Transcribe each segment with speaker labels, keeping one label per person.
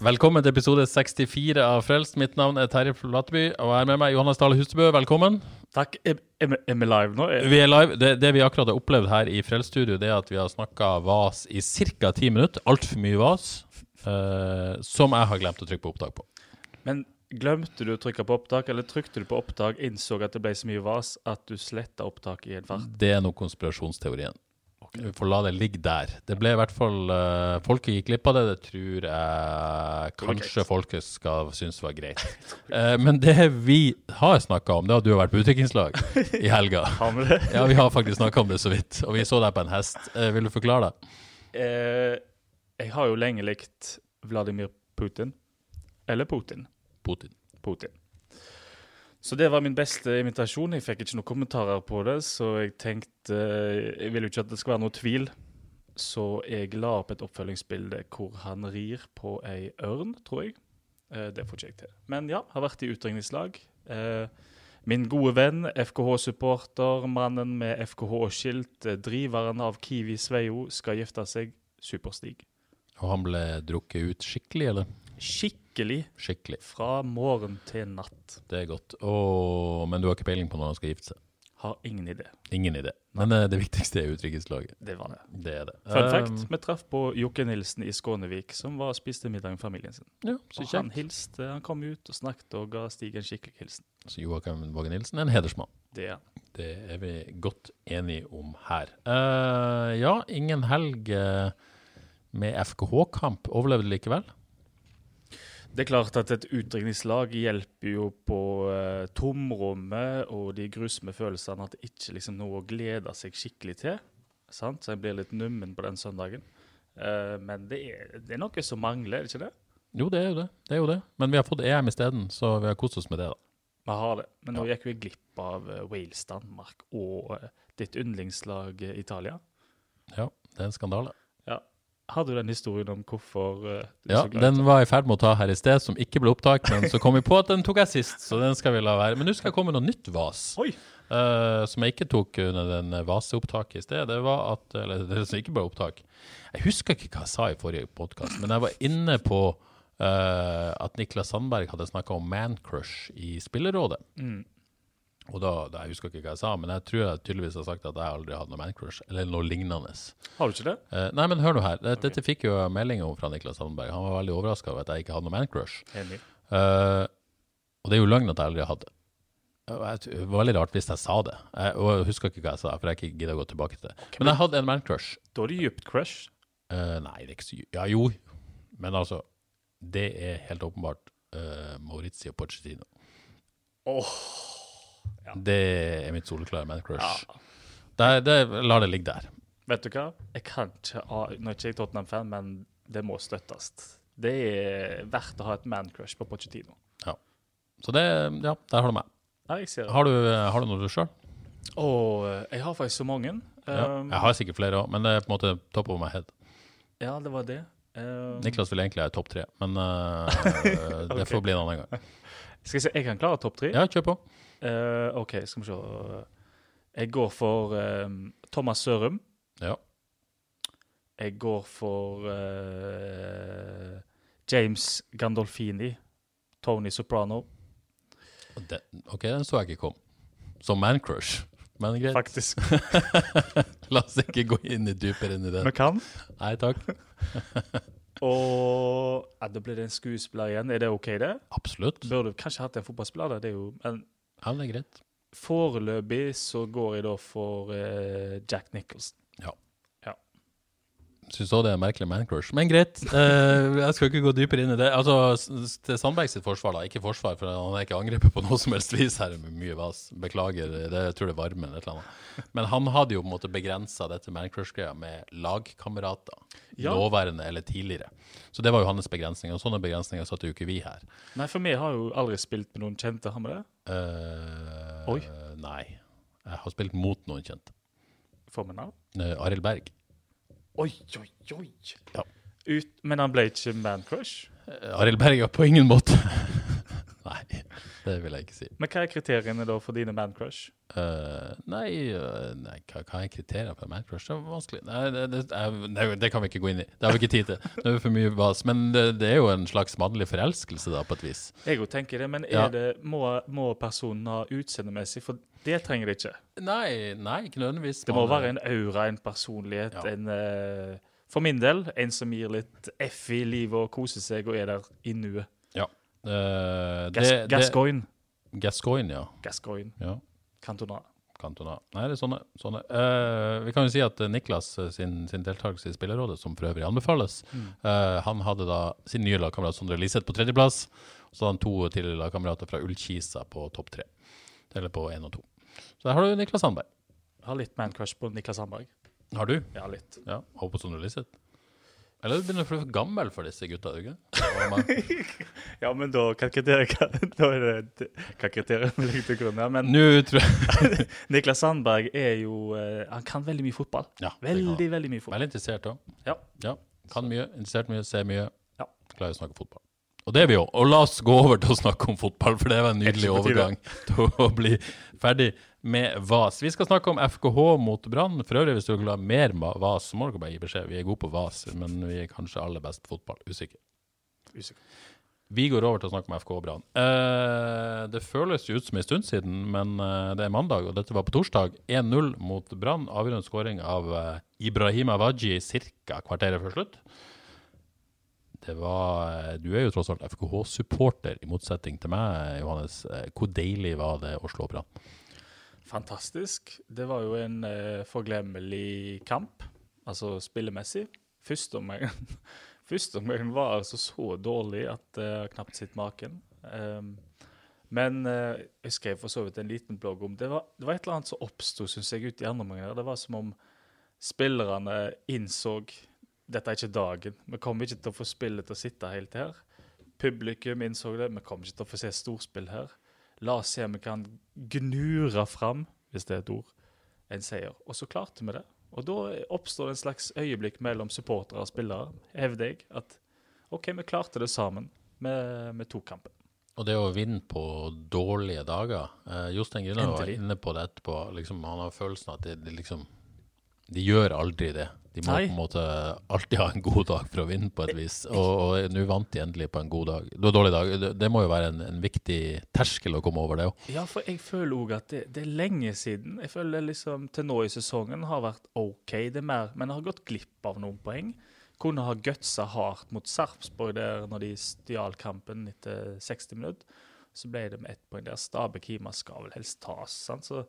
Speaker 1: Velkommen til episode 64 av Frelst. Mitt navn er Terje Flateby, og jeg er med meg Johannes Dale Hustebø. Velkommen.
Speaker 2: Takk. Er, er, vi- er vi live nå? Er,
Speaker 1: Vi er live. Det, det vi akkurat har opplevd her i Frelststudio, det er at vi har snakka vas i ca. ti minutter. Altfor mye vas. Uh, som jeg har glemt å trykke på opptak på.
Speaker 2: men glemte du å trykke på opptak, eller trykte du på opptak, innså at det ble så mye vas at du sletta opptak i en fart?
Speaker 1: Det er nå konspirasjonsteorien. Vi får la det ligge der. Det ble i hvert fall uh, Folket gikk glipp av det. Det tror jeg kanskje folket skal synes var greit. Uh, men det vi har snakka om, det at du har vært på utviklingslag i helga.
Speaker 2: Det?
Speaker 1: Ja, vi har faktisk snakka om det så vidt. Og vi så deg på en hest. Uh, vil du forklare?
Speaker 2: Eh, jeg har jo lenge likt Vladimir Putin. Eller Putin.
Speaker 1: Putin.
Speaker 2: Putin. Så det var min beste invitasjon. Jeg fikk ikke noen kommentarer på det, så jeg tenkte Jeg vil jo ikke at det skal være noe tvil. Så jeg la opp et oppfølgingsbilde hvor han rir på ei ørn, tror jeg. Eh, det får ikke jeg til. Men ja, har vært i utdrikningslag. Eh, min gode venn, FKH-supporter, mannen med FKH-skilt, eh, driveren av Kiwi Sveio, skal gifte seg. Superstig.
Speaker 1: Og han ble drukket ut skikkelig, eller?
Speaker 2: Skikkelig
Speaker 1: Skikkelig.
Speaker 2: fra morgen til natt.
Speaker 1: Det er godt. Åh, men du har ikke peiling på når han skal gifte seg?
Speaker 2: Har ingen idé.
Speaker 1: Ingen idé. Men eh, det viktigste er utenrikslaget.
Speaker 2: Det var det.
Speaker 1: Det er det.
Speaker 2: Fun
Speaker 1: Um,
Speaker 2: fact, vi traff på Jokke Nilsen i Skånevik, som var og spiste middag med familien sin.
Speaker 1: Ja, så
Speaker 2: Og han
Speaker 1: kjekt.
Speaker 2: hilste, han kom ut og snakket og ga Stig en skikkelig hilsen.
Speaker 1: Så Joakim Våge Nilsen er en hedersmann.
Speaker 2: Det er han.
Speaker 1: Det er vi godt enige om her. Eh, ja, ingen helg eh, med FKH-kamp. Overlevde likevel.
Speaker 2: Det er klart at et utdrikningslag hjelper jo på eh, tomrommet og de grusomme følelsene at det ikke liksom noe å glede seg skikkelig til. Sant? Så jeg blir litt nummen på den søndagen. Eh, men det er, det er noe som mangler, er det ikke det?
Speaker 1: Jo, det er jo det. det er jo det. Men vi har fått EM isteden, så vi har kost oss med det. da.
Speaker 2: Vi har det. Men nå gikk vi glipp av eh, Wales, Danmark og eh, ditt yndlingslag eh, Italia.
Speaker 1: Ja, det er en skandale.
Speaker 2: Har du den historien om hvorfor uh,
Speaker 1: Ja, Den var i ferd med å ta her i sted, som ikke ble opptak, men så kom vi på at den tok jeg sist, så den skal vi la være. Men nå skal jeg komme med noe nytt vas.
Speaker 2: Oi!
Speaker 1: Uh, som jeg ikke tok under den vaseopptaket i sted. Det var at Eller det som ikke ble opptak. Jeg husker ikke hva jeg sa i forrige podkast, men jeg var inne på uh, at Niklas Sandberg hadde snakka om man-crush i Spillerådet.
Speaker 2: Mm.
Speaker 1: Og da, da, Jeg husker ikke hva jeg sa, men jeg tror jeg tydeligvis har sagt at jeg aldri hadde noe man-crush, eller noe lignende.
Speaker 2: Har du ikke det?
Speaker 1: Eh, nei, men hør nå her. Dette, dette fikk jo melding om fra Niklas Sandberg. Han var veldig overraska over at jeg ikke hadde noe man-crush. Eh, og det er jo løgn at jeg aldri hadde. hatt det. Det var veldig rart hvis jeg sa det. Jeg, og jeg husker ikke hva jeg sa, for jeg gidder å gå tilbake til det. Men jeg hadde en man-crush.
Speaker 2: Da er det dypt crush.
Speaker 1: Eh, nei, det er ikke så Ja, jo. Men altså, det er helt åpenbart uh, Maurizio Pochettino.
Speaker 2: Åh, Ja.
Speaker 1: Det er mitt soleklare man-crush.
Speaker 2: ja.
Speaker 1: La det ligge der.
Speaker 2: Vet du hva? Jeg kan ikke ha Nå er ikke jeg Tottenham-fan, men det må støttes. Det er verdt å ha et man-crush på Pochettino.
Speaker 1: Så det Ja, der har du meg.
Speaker 2: Ja, jeg ser det.
Speaker 1: Har du, har du noe du sjøl?
Speaker 2: Å, jeg har faktisk så mange.
Speaker 1: Ja.
Speaker 2: Um,
Speaker 1: Jeg har sikkert flere òg, men det er på en måte top of my head.
Speaker 2: ja, det var det. Um,
Speaker 1: Niklas vil egentlig ha topp tre, men eh, det får bli en annen gang.
Speaker 2: Skal jeg se, jeg kan klare topp tre?
Speaker 1: Ja, kjør på.
Speaker 2: Eh, OK, skal vi se. Jeg går for um, Thomas Sørum.
Speaker 1: Ja.
Speaker 2: Jeg går for eh, James Gandolfini. Tony Soprano,
Speaker 1: Den, ok, den så jeg ikke kom. Som man-crush. Men greit.
Speaker 2: faktisk.
Speaker 1: La oss ikke gå inn i dypere inn i
Speaker 2: Vi
Speaker 1: det.
Speaker 2: kan.
Speaker 1: Nei takk.
Speaker 2: Og ja, Da blir det en skuespiller igjen. Er det OK, det?
Speaker 1: Absolutt.
Speaker 2: Burde kanskje hatt en fotballspiller. Det er jo, men
Speaker 1: Ja, det er greit.
Speaker 2: foreløpig så går jeg da for eh, Jack Nicholson.
Speaker 1: Syns òg det er en merkelig mancrush. Men greit, eh, jeg skal ikke gå dypere inn i det. Altså, Til Sandberg sitt forsvar, da. Ikke forsvar, for han er ikke angrepet på noe som helst vis her mye vas. Beklager, det, jeg tror det er varmen eller et eller annet. Men han hadde jo på en måte begrensa dette mancrush-greia med lagkamerater.
Speaker 2: Ja.
Speaker 1: Nåværende eller tidligere. Så det var jo hans begrensninger. Og sånne begrensninger satte jo ikke vi her.
Speaker 2: Nei, for vi har jo aldri spilt med noen kjente, har vi det?
Speaker 1: Eh,
Speaker 2: Oi.
Speaker 1: Nei. Jeg har spilt mot noen kjente.
Speaker 2: Får vi navn?
Speaker 1: Uh, Arild Berg.
Speaker 2: Oi, oi, oi.
Speaker 1: Ja.
Speaker 2: Ut, men han ble ikke man-crush?
Speaker 1: Uh, Arild Berg er på ingen måte Nei, det vil jeg ikke si.
Speaker 2: Men hva er kriteriene da for dine man-crush?
Speaker 1: Eh, nei, uh, nei hva, hva er kriteriene for man crush? Det er vanskelig. Nei, det, det, nei, det kan vi ikke gå inn i. Det har vi ikke tid til. Det er for mye bas. Men det, det er jo en slags mannlig forelskelse, da, på et vis.
Speaker 2: Jeg òg tenker det, men
Speaker 1: Ja.
Speaker 2: er det, må, må personen ha utseendemessig? For det trenger det ikke.
Speaker 1: Nei, nei, ikke nødvendigvis.
Speaker 2: Det må være en aura, en personlighet,
Speaker 1: Ja.
Speaker 2: en uh, For min del, en som gir litt F i livet og koser seg og er der i nuet.
Speaker 1: Eh,
Speaker 2: Gas, Gascoigne.
Speaker 1: Gascoigne, ja.
Speaker 2: Gascoigne.
Speaker 1: ja.
Speaker 2: Cantona.
Speaker 1: Cantona. Nei, det er sånne. sånne. Uh, vi kan jo si at eh, Niklas sin, sin deltakelse i Spillerrådet, som for øvrig anbefales, eh, han hadde da sin nye lagkamerat Sondre Liseth på tredjeplass. Så hadde han to tidligere lagkamerater fra Ullkisa på topp tre. Eller på én og to. Så der har du Niklas Sandberg.
Speaker 2: Jeg har litt man-crush på Niklas Sandberg.
Speaker 1: Har du?
Speaker 2: Ja, litt.
Speaker 1: Ja. Og på Sondre Liseth? Eller du begynner å bli for gammel for disse gutta, ikke?
Speaker 2: Ja, men da det hva kriterier til grunn her. Men Niklas Sandberg er jo eh, Han kan veldig mye fotball.
Speaker 1: Ja, kan.
Speaker 2: Veldig, veldig mye fotball.
Speaker 1: Veldig interessert òg.
Speaker 2: Ja.
Speaker 1: Ja. Kan mye, interessert mye, ser mye.
Speaker 2: Ja.
Speaker 1: Klarer å snakke fotball. Og det er vi jo. Og la oss gå over til å snakke om fotball, for det var en nydelig overgang til å bli ferdig med VAS. Vi skal snakke om FKH mot Brann. For øvrig, hvis du vil ha mer VAS, så må dere bare gi beskjed. Vi er gode på VAS, men vi er kanskje aller best på fotball. Usikker.
Speaker 2: Usikker.
Speaker 1: Vi går over til å snakke om FK Brann. Eh, det føles jo ut som en stund siden, men eh, det er mandag, og dette var på torsdag. 1-0 mot Brann. Avgjørende skåring av Ibrahima Ibrahim Awaji ca. kvarteret før slutt. Det var eh, Du er jo tross alt FKH-supporter, i motsetning til meg, Johannes. Eh, Hvor deilig var det å slå Brann?
Speaker 2: Fantastisk. Det var jo en eh, forglemmelig kamp, altså spillemessig. Første omgang Første omgang var altså så dårlig at jeg har knapt sett maken. Um, men eh, jeg skrev for så vidt en liten blogg om det. Var, det var et eller annet som oppsto, i andre omgang. Det var som om spillerne innså dette er ikke dagen. Vi kommer ikke til å få spillet til å sitte helt her. Publikum innså det. Vi kommer ikke til å få se storspill her. La oss se om vi kan gnure fram, hvis det er et ord, en seier. Og så klarte vi det. Og da oppstår det en slags øyeblikk mellom supportere og spillere, hevder jeg. At OK, vi klarte det sammen. Vi, vi tok kampen.
Speaker 1: Og det å vinne på dårlige dager eh, Jostein Grüner var inne på det etterpå. Liksom, han har følelsen av at det, de liksom De gjør aldri det. De må
Speaker 2: Nei.
Speaker 1: på en måte alltid ha en god dag for å vinne, på et vis. Og, og nå vant de endelig på en god dag. Det var dårlig dag. Det, det må jo være en, en viktig terskel å komme over, det òg.
Speaker 2: Ja, for jeg føler òg at det, det er lenge siden. Jeg føler liksom til nå i sesongen har vært OK, det er mer, men jeg har gått glipp av noen poeng. Kunne ha gutsa hardt mot Sarpsborg der når de stjal kampen etter 60 minutter. Så ble det med ett poeng der. Stabæk-Hima skal vel helst tas. sant? Så,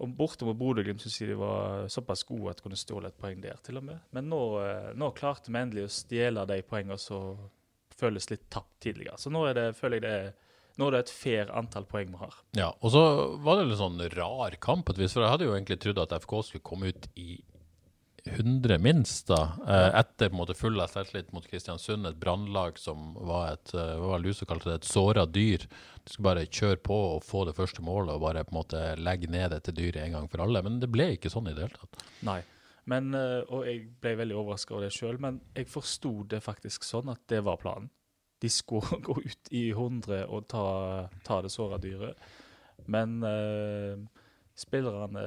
Speaker 2: og borte mot Bodø-Glimt syns jeg de var såpass gode at de kunne stjåle et poeng der, til og med. Men nå, eh, nå klarte vi endelig å stjele de poengene som føles litt tapt tidligere. Så nå det, føler jeg det er nå er det et fair antall poeng vi har.
Speaker 1: Ja, og så var det litt sånn rar kamp på et vis, for jeg hadde jo egentlig trodd at FK skulle komme ut i 100 minst, da. Eh, etter på en måte full av selvtillit mot Kristiansund, et brannlag som var et eh, hva var det kalte det, et såra dyr. Du skulle bare kjøre på og få det første målet og bare på en måte legge ned dette dyret en gang for alle. Men det ble ikke sånn i det hele tatt.
Speaker 2: Nei. Men, eh, og jeg ble veldig overraska over det sjøl, men jeg forsto det faktisk sånn at det var planen. De skulle gå ut i 100 og ta, ta det såra dyret. Men eh, spillerne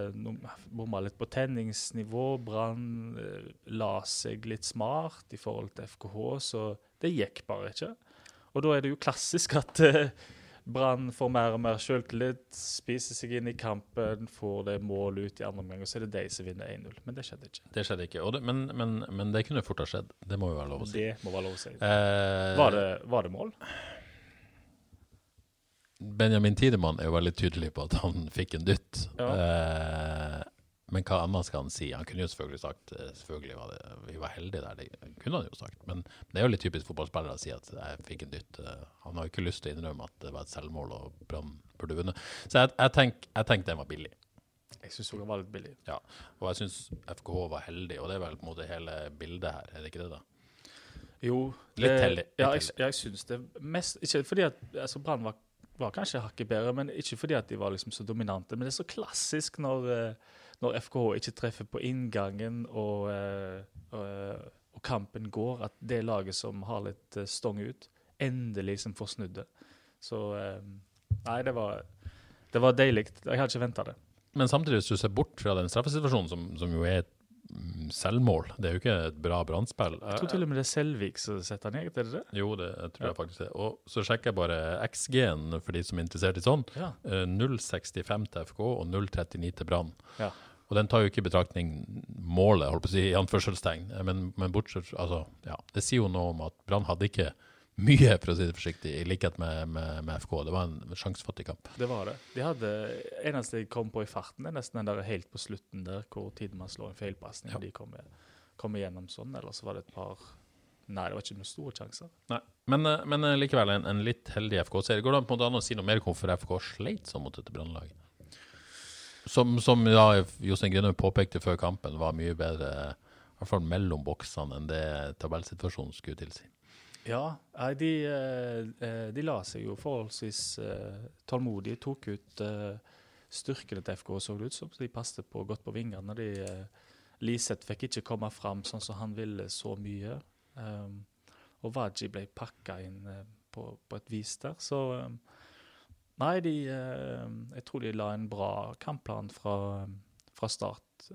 Speaker 2: bomma litt på tenningsnivå. Brann eh, la seg litt smart i forhold til FKH, så det gikk bare ikke. Og da er det jo klassisk at eh, Brann får mer og mer sjøltillit, spiser seg inn i kampen, får det målet ut i andre omgang, og så er det de som vinner 1-0. Men det skjedde ikke.
Speaker 1: Det skjedde ikke. Det, men, men, men det kunne fort ha skjedd. Det må jo være lov å si.
Speaker 2: Det må være lov å si.
Speaker 1: Eh,
Speaker 2: Var det, var det mål?
Speaker 1: Benjamin Tidemann er jo veldig tydelig på at han fikk en dytt.
Speaker 2: Ja.
Speaker 1: Eh, men hva annet skal han si? Han kunne jo selvfølgelig sagt eh, selvfølgelig var det, vi var heldige der. Det kunne han jo sagt. Men det er jo litt typisk fotballspillere å si at jeg fikk en dytt. Eh, Han har jo ikke lyst til å innrømme at det var et selvmål og Brann burde vunnet. Så jeg, jeg tenker tenk den var billig.
Speaker 2: Jeg syns den var litt billig.
Speaker 1: Ja. Og jeg syns FKH var heldig, og det er vel på en måte hele bildet her, er det ikke det? da?
Speaker 2: Jo,
Speaker 1: Litt heldig, litt
Speaker 2: Ja, jeg, jeg syns det mest Ikke fordi at altså Brann var, var kanskje hakket bedre, men ikke fordi at de var liksom så dominante. Men det er så klassisk når, eh, når FKH ikke treffer på inngangen og, eh, og, og kampen går, at det laget som har litt eh, stong ut, endelig som får snudd det. Så eh, Nei, det var, det var deilig. Jeg hadde ikke venta det.
Speaker 1: Men samtidig, hvis du ser bort fra den straffesituasjonen, som, som jo er et selvmål Det er jo ikke et bra brannspill.
Speaker 2: Jeg tror til og med det er Selvik som setter han eget, er det det?
Speaker 1: Jo, det tror
Speaker 2: Ja.
Speaker 1: jeg faktisk det. Og så sjekker jeg bare XG-en for de som er interessert i sånn.
Speaker 2: Ja.
Speaker 1: Eh, 0,65 til FK og 0,39 til Brann.
Speaker 2: Ja.
Speaker 1: Og den tar jo ikke i betraktning målet, holdt på å si, i anførselstegn. Eh, Men, men bortsett altså, ja, Det sier jo noe om at Brann hadde ikke mye, for å si det forsiktig, i likhet med, med, med FK. Det var en sjansefattig kamp.
Speaker 2: Det var det. De hadde, eneste jeg kom på i farten, er nesten den der helt på slutten der, hvor Tidemann slår en feilpasning.
Speaker 1: Ja.
Speaker 2: De kommer kom igjennom sånn, eller så var det et par Nei, det var ikke noen store sjanser.
Speaker 1: Nei. Men, eh, men eh, likevel en, en litt heldig FK-serie. Går det på en måte an å si noe mer om hvorfor FK sleit sånn mot dette Brannlaget? Som, som ja, Jostein Grønhaug påpekte før kampen, var mye bedre i hvert fall mellom boksene enn det tabellsituasjonen skulle tilsi.
Speaker 2: Ja, de, eh, eh, de la seg jo forholdsvis eh, tålmodig. Tok ut styrkene til FK, så det ut som. De passet på, godt på vingene. De, Liseth fikk ikke komme fram sånn som han ville så mye. Um, og Waji ble pakka inn på, på et vis der. Så Nei, de Jeg tror de la en bra kampplan fra, fra start,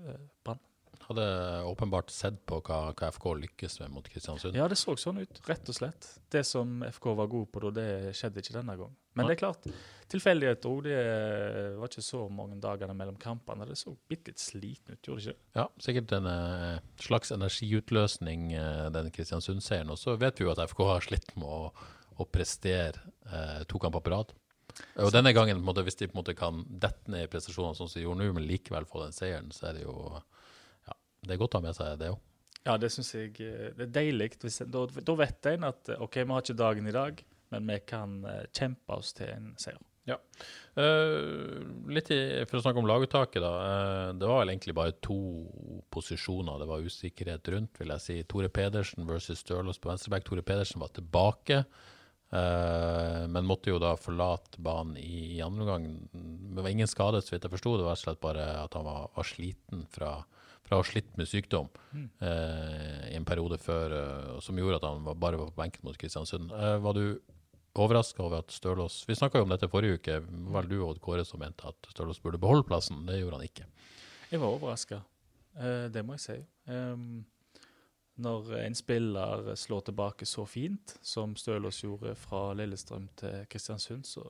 Speaker 2: Brann.
Speaker 1: Hadde åpenbart sett på hva, hva FK lykkes med mot Kristiansund.
Speaker 2: Ja, det så sånn ut, rett og slett. Det som FK var god på da, det skjedde ikke denne gangen. Men det er klart, tilfeldigheter òg. Det var ikke så mange dagene mellom kampene. Det så bitte litt sliten ut, gjorde det ikke?
Speaker 1: Ja, sikkert en eh, slags energiutløsning, eh, den Kristiansund-seieren. Og så vet vi jo at FK har slitt med å, å prestere eh, to kamper på rad. Og denne gangen, hvis de på en måte kan dette ned i prestasjonene sånn som de gjorde nå, men likevel få den seieren, så er det jo Det er godt å ha med seg det òg.
Speaker 2: Ja, det syns jeg eh, det er deilig. Da, da vet en at eh, OK, vi har ikke dagen i dag, men vi kan eh, kjempe oss til en seier.
Speaker 1: Eh, litt i, For å snakke om laguttaket, da. Uh, det var vel egentlig bare to posisjoner det var usikkerhet rundt, vil jeg si. Tore Pedersen versus Stølås på venstreback. Tore Pedersen var tilbake, uh, men måtte jo da forlate banen i, i andre omgang. Det var ingen skade, så vidt jeg forsto. Det var slett bare at han var, var sliten fra, fra å ha slitt med sykdom eh, i en periode før, eh, som gjorde at han bare var på benken mot Kristiansund. Eh, var du overraska over at Stølås Vi snakka jo om dette forrige uke. Var du og Kåre som mente at Stølås burde beholde plassen. Det gjorde han ikke.
Speaker 2: Jeg var overraska. det må jeg si. Um, når en spiller slår tilbake så fint som Stølås gjorde fra Lillestrøm til Kristiansund, så,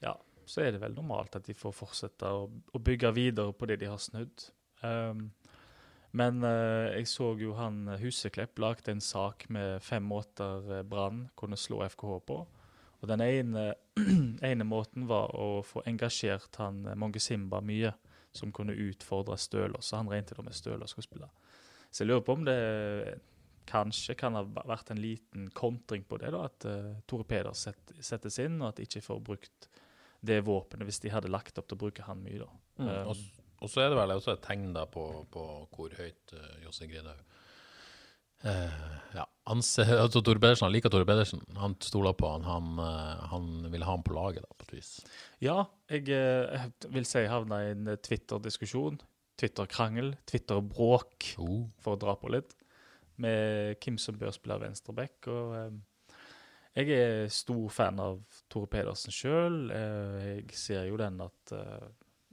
Speaker 2: ja, så er det vel normalt at de får fortsette å, å bygge videre på det de har snudd. Ehm, men eh, jeg så jo han Huseklepp lagde en sak med fem måter eh, Brann kunne slå FKH på. Og den ene, ene måten var å få engasjert han eh, Monge Simba mye, som kunne utfordre Stølås. Så han regnet det med Stølås skulle spille. Så jeg lurer på om det kanskje kan ha vært en liten kontring på det, da, at uh, Tore Peder set, settes inn, og at de ikke får brukt det våpenet hvis de hadde lagt opp til å bruke han mye. da. Um,
Speaker 1: Og, så er det vel også et tegn da på, på hvor høyt uh, Josse Grinhaug uh, ja, anse, altså Tore Pedersen, Han liker Tore Pedersen. Han stoler på han. Han, uh, han vil ha han på laget, da, på et vis.
Speaker 2: Ja, jeg eh, vil si jeg havna i en Twitter-diskusjon. Twitter-krangel, Twitter-bråk,
Speaker 1: Oh.
Speaker 2: for å dra på litt, med hvem som bør spille venstreback. Og jeg er stor fan av Tore Pedersen sjøl. Jeg ser jo den at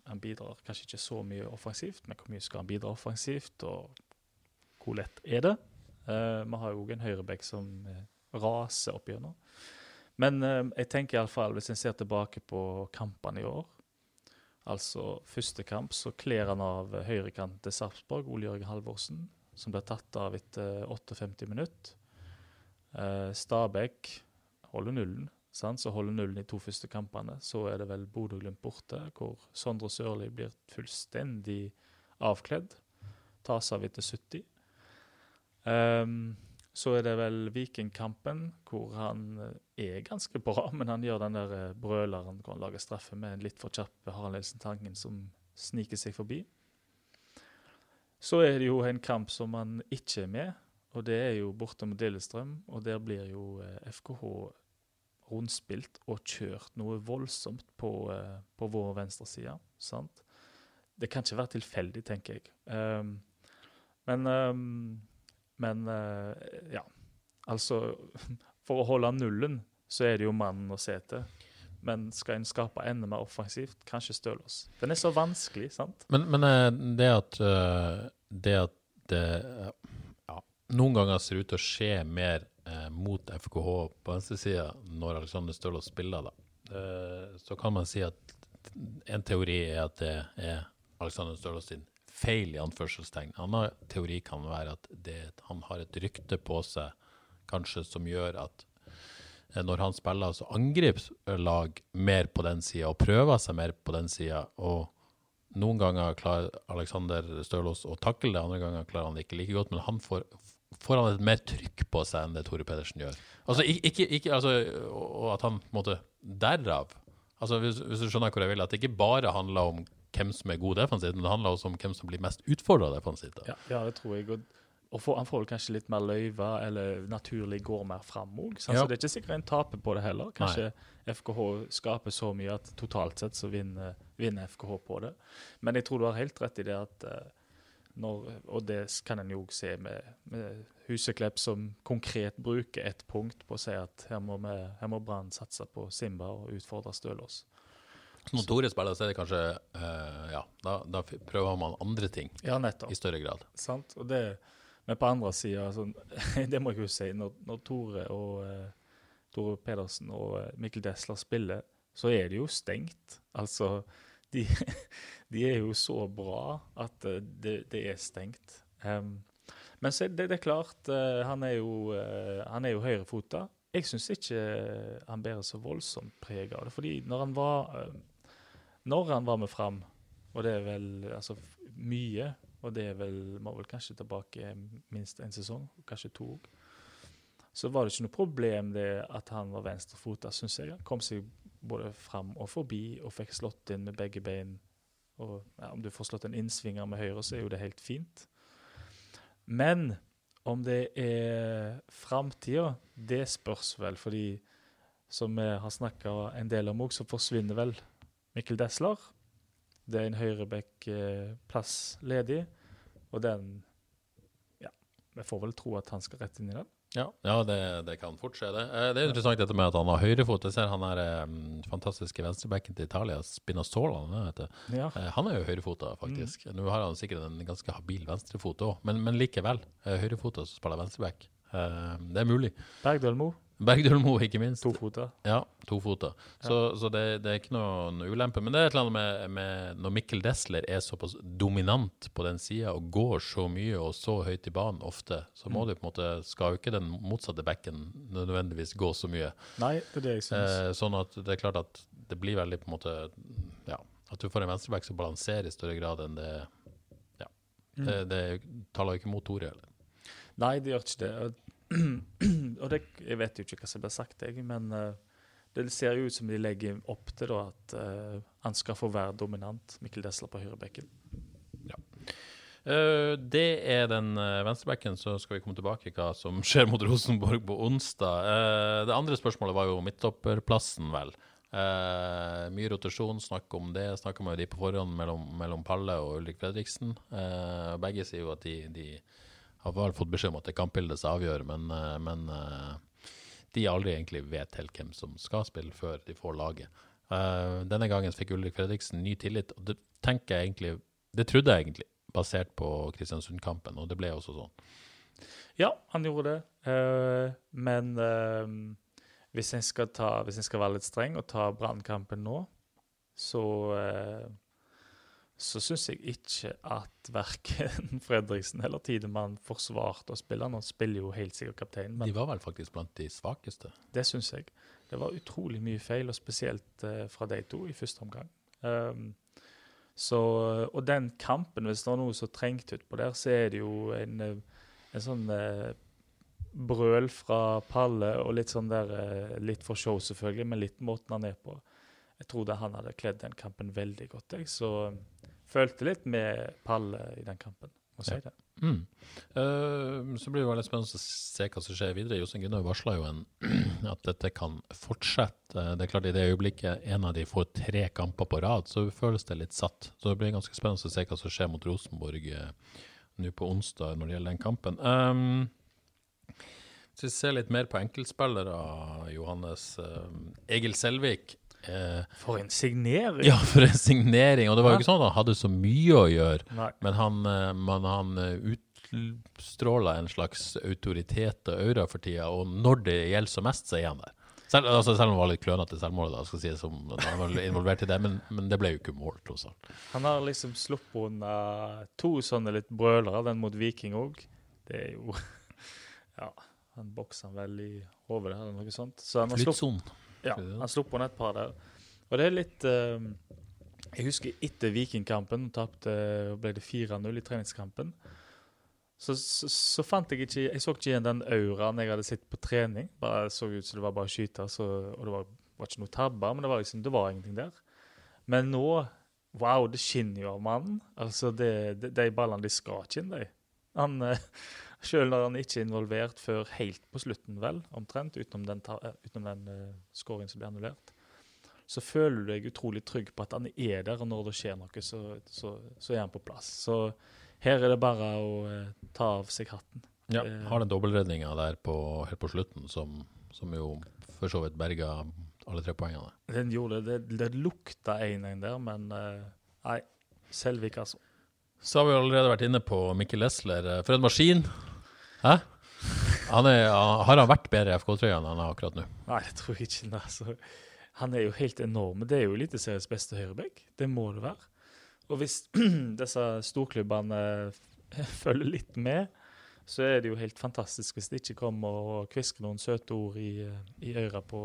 Speaker 2: han bidrar kanskje ikke så mye offensivt, men hvor mye skal han bidra offensivt, og hvor lett er det? Eh, Vi har jo òg en høyrebekk som eh, raser opp gjennom. Men uh, jeg tenker iallfall, hvis en ser tilbake på kampene i år Altså første kamp så kler han av høyrekant til Sarpsborg, Ole Jørgen Halvorsen, som ble tatt av etter 58 minutter. Uh, Stabæk holder nullen, sant? så holder nullen i to første kampene. Så er det vel Bodø-Glimt borte, hvor Sondre Sørli blir fullstendig avkledd. Tas av etter 70. Um, så er det vel Vikingkampen, hvor han eh, er ganske bra, men han gjør den der eh, brøleren hvor han lager straffe med en litt for kjapp Harald Nilsen Tangen som sniker seg forbi. Så er det jo en kamp som han ikke er med, og det er jo borte mot Lillestrøm. Og der blir jo FKH rundspilt og kjørt noe voldsomt på, på vår venstreside. sant? Det kan ikke være tilfeldig, tenker jeg. Um, men um, men uh, ja. Altså For å holde nullen så er det jo mannen å se til. Men skal en skape enda mer offensivt, kanskje Stølås. Den er så vanskelig, sant?
Speaker 1: Men, men eh, det at det at det ja, noen ganger ser ut til å skje mer uh, mot FKH på venstresida når Alexander Stølås spiller, da, så kan man si at en teori er at det er Alexander Stølås sin feil, i anførselstegn. En annen teori kan være at det, han har et rykte på seg kanskje som gjør at eh, når han spiller, så angriper lag mer på den sida og prøver seg mer på den sida. Noen ganger klarer Alexander Stølås å takle det, andre ganger klarer han det ikke like godt. Men han får, får han et mer trykk på seg enn det Tore Pedersen gjør. Altså, ikke, ikke, altså, og at han på en måte Derav altså hvis, hvis, du skjønner hvor jeg vil, at det ikke bare handler om hvem som er god defensivt, men det handler også om hvem som blir mest utfordra defensivt.
Speaker 2: Ja, ja, det tror jeg. Og, og for, han får vel kanskje litt mer løyve, eller naturlig går mer fram òg. Ja. Så det er ikke sikkert en taper på det heller. Kanskje Nei. FKH skaper så mye at totalt sett så vinner, vinner, FKH på det. Men jeg tror du har helt rett i det at uh, når, og det kan en jo se med, med Huseklepp, som konkret bruker ett punkt på å si at her må, vi, her må Brann satse på Simba og utfordre Stølås.
Speaker 1: Når Tore spiller, så er det kanskje uh, Ja, da, da, prøver man andre ting
Speaker 2: ja, nettopp.
Speaker 1: i større grad.
Speaker 2: Sant. Og det, men på andre sida, altså, det må jeg jo si, når, når Tore og uh, Tore Pedersen og uh, Mikkel Desler spiller, så er det jo stengt. Altså, de, de er jo så bra at det, det er stengt. Um, men så det, det er klart, han er jo, han er jo høyrefota. Jeg syns ikke han bærer så voldsomt preg av det. fordi når han var når han var med fram, og det er vel altså, mye, og det er vel, må vel kanskje tilbake minst en sesong, kanskje to òg, så var det ikke noe problem det at han var venstrefota, syns jeg. Han kom seg både fram og forbi og fikk slått inn med begge bein. Og ja, Om du får slått en innsvinger med høyre, så er jo det helt fint. Men om det er framtida, det spørs vel. Fordi som vi har snakka en del om òg, så forsvinner vel Mikkel Desler. Det er en høyreback-plass ledig, og den Ja, vi får vel tro at han skal rett inn i den.
Speaker 1: Ja, ja det, det, kan fort skje, det. Eh, det er interessant dette med at han har høyrefot. Jeg ser han er um, fantastiske venstrebacken til Italia, Spinazzola. Ja. Uh, han er jo høyrefota, faktisk. Mm. Nå har han sikkert en ganske habil venstrefot òg, men, men, likevel. Høyrefota som spiller venstreback. Uh, det er mulig.
Speaker 2: Bergdølmo.
Speaker 1: Bergdølmo, ikke minst.
Speaker 2: To fota.
Speaker 1: Ja, to fota. Så, ja. så det, det, er ikke noen ulempe. Men det er et eller annet med, med når Mikkel Desler er såpass dominant på den sida og går så mye og så høyt i banen ofte, så må mm. du på en måte, skal jo ikke den motsatte bekken nødvendigvis gå så mye.
Speaker 2: Nei, det er det jeg synes.
Speaker 1: Eh, sånn at det er klart at det blir veldig på en måte Ja, at du får en venstreback som balanserer i større grad enn det Ja. Mm. Det, det taler jo ikke mot heller.
Speaker 2: Nei, det gjør ikke det. Og det, Jeg vet jo ikke hva som blir sagt, jeg, men uh, det ser jo ut som de legger opp til da, at uh, han skal få være dominant, Mikkel Desler på høyrebekken.
Speaker 1: Ja. Uh, det er den uh, venstrebekken, så skal vi komme tilbake hva som skjer mot Rosenborg på onsdag. det andre spørsmålet var jo midtopperplassen, vel. mye rotasjon, snakk om det. Snakka med de på forhånd mellom, mellom Palle og Ulrik Fredriksen. begge sier jo at de, de har vel fått beskjed om at det er kampbildet som avgjør, men, eh, men eh, de aldri egentlig vet helt hvem som skal spille, før de får laget. Uh, denne gangen fikk Ulrik Fredriksen ny tillit, og det jeg egentlig Det trodde jeg egentlig, basert på Kristiansund-kampen, og det ble også sånn.
Speaker 2: Ja, han gjorde det, men hvis, en skal skal være litt streng og ta Brannkampen nå, så så syns jeg ikke at verken Fredriksen eller Tidemann forsvarte å spille. Han spiller jo helt sikkert kaptein.
Speaker 1: de var vel faktisk blant de svakeste?
Speaker 2: Det syns jeg. Det var utrolig mye feil, og spesielt uh, fra de to i første omgang. Um, Så, og den kampen, hvis det var noe som trengte utpå der, så er det jo en, eh, en sånn uh, brøl fra Palle og litt sånn der Litt for show, selvfølgelig, men litt måten han er på. Jeg tror det han hadde kledd den kampen veldig godt. Jeg. Så følte litt med pallet i den kampen. Må si det.
Speaker 1: Mm. Uh, så blir det veldig spennende å se hva som skjer videre. Jostein Gunnar varsla jo en, at dette kan fortsette. Eh, Det er klart I det øyeblikket en av de får tre kamper på rad, så føles det litt satt. Så det blir ganske spennende å se hva som skjer mot Rosenborg uh, nå på onsdag når det gjelder den kampen. Um, hvis vi ser litt mer på enkeltspillere, Johannes. Uh, Egil Selvik. Eh,
Speaker 2: For en signering!
Speaker 1: ja, for en signering. Og det var jo ikke sånn at han hadde så mye å gjøre.
Speaker 2: Nei.
Speaker 1: Men han, eh, men han utstråla en slags autoritet og aura for tida, og når det gjelder som mest, så er han der. Selv, altså, selv om han var litt klønete i selvmålet, da, skal si, som han var involvert i det, men, men det ble jo ikke mål, tross alt.
Speaker 2: Han har liksom sluppet unna to sånne litt brølere, den mot Viking òg. Det er jo Ja, han bokser han vel i hodet eller noe sånt. Så han har sluppet
Speaker 1: Flyttsonen.
Speaker 2: Ja, han slo på et par der. Og det er litt uh, Jeg husker etter Vikingkampen, tapte ble det 4-0 i treningskampen. Så, så, så fant jeg ikke Jeg så ikke igjen den auraen jeg hadde sett på trening. Bare så ut som det var bare å skyte, så, og det var, var ikke noe tabber, men det var liksom, det var ingenting der. Men nå Wow, det skinner jo av mannen. Altså, det, det, De ballene de skal ikke inn, de. Han, eh, selv når han ikke er involvert før helt på slutten, vel, omtrent, utenom den, eh, utenom den uh, scoringen som blir annullert, så føler du deg utrolig trygg på at han er der, og når det skjer noe, så, så, så er han på plass. Så her er det bare å uh, ta av seg hatten.
Speaker 1: Ja, har den dobbeltredninga der på, helt på slutten, som, som jo for så vidt berga alle tre poengene.
Speaker 2: Den gjorde det. Det, det lukta 1-1 der, men uh, nei. Selvik, altså.
Speaker 1: Så har vi allerede vært inne på Mikkel Lesler. Eh, For en maskin! Hæ? Han er, har han vært bedre i FK-trøya enn han er akkurat nå?
Speaker 2: Nei, det tror jeg ikke. nei, Altså. Han er jo helt enorm. Det er jo Eliteseriens beste høyreback. Det må det være. Og hvis disse storklubbene følger litt med, så er det jo helt fantastisk hvis det ikke kommer og kvisker noen søte ord i, i øra på,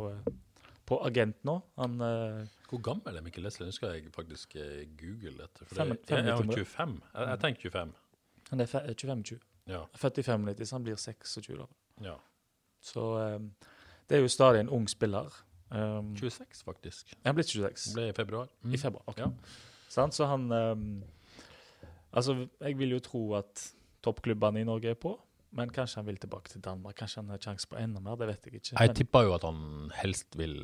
Speaker 2: på agent nå. Han uh,
Speaker 1: Hvor gammel er Mikkel Leslie? Nå skal jeg faktisk uh, google dette. For
Speaker 2: Fem-
Speaker 1: det, jeg, jeg,
Speaker 2: 95.
Speaker 1: er 25. Jeg, jeg tenker 25.
Speaker 2: han er 25-20.
Speaker 1: Ja.
Speaker 2: 45 minutter, så han blir 26 da.
Speaker 1: ja.
Speaker 2: Så um, det er jo stadig en ung spiller. Um,
Speaker 1: 26, faktisk.
Speaker 2: han blitt 26.
Speaker 1: Det ble i februar.
Speaker 2: I februar. ok.
Speaker 1: Ja.
Speaker 2: Så han um, Altså, jeg vil jo tro at toppklubbene i Norge er på, men kanskje han vil tilbake til Danmark. Kanskje han har sjanse på enda mer, det vet jeg ikke.
Speaker 1: Jeg tipper jo at han helst vil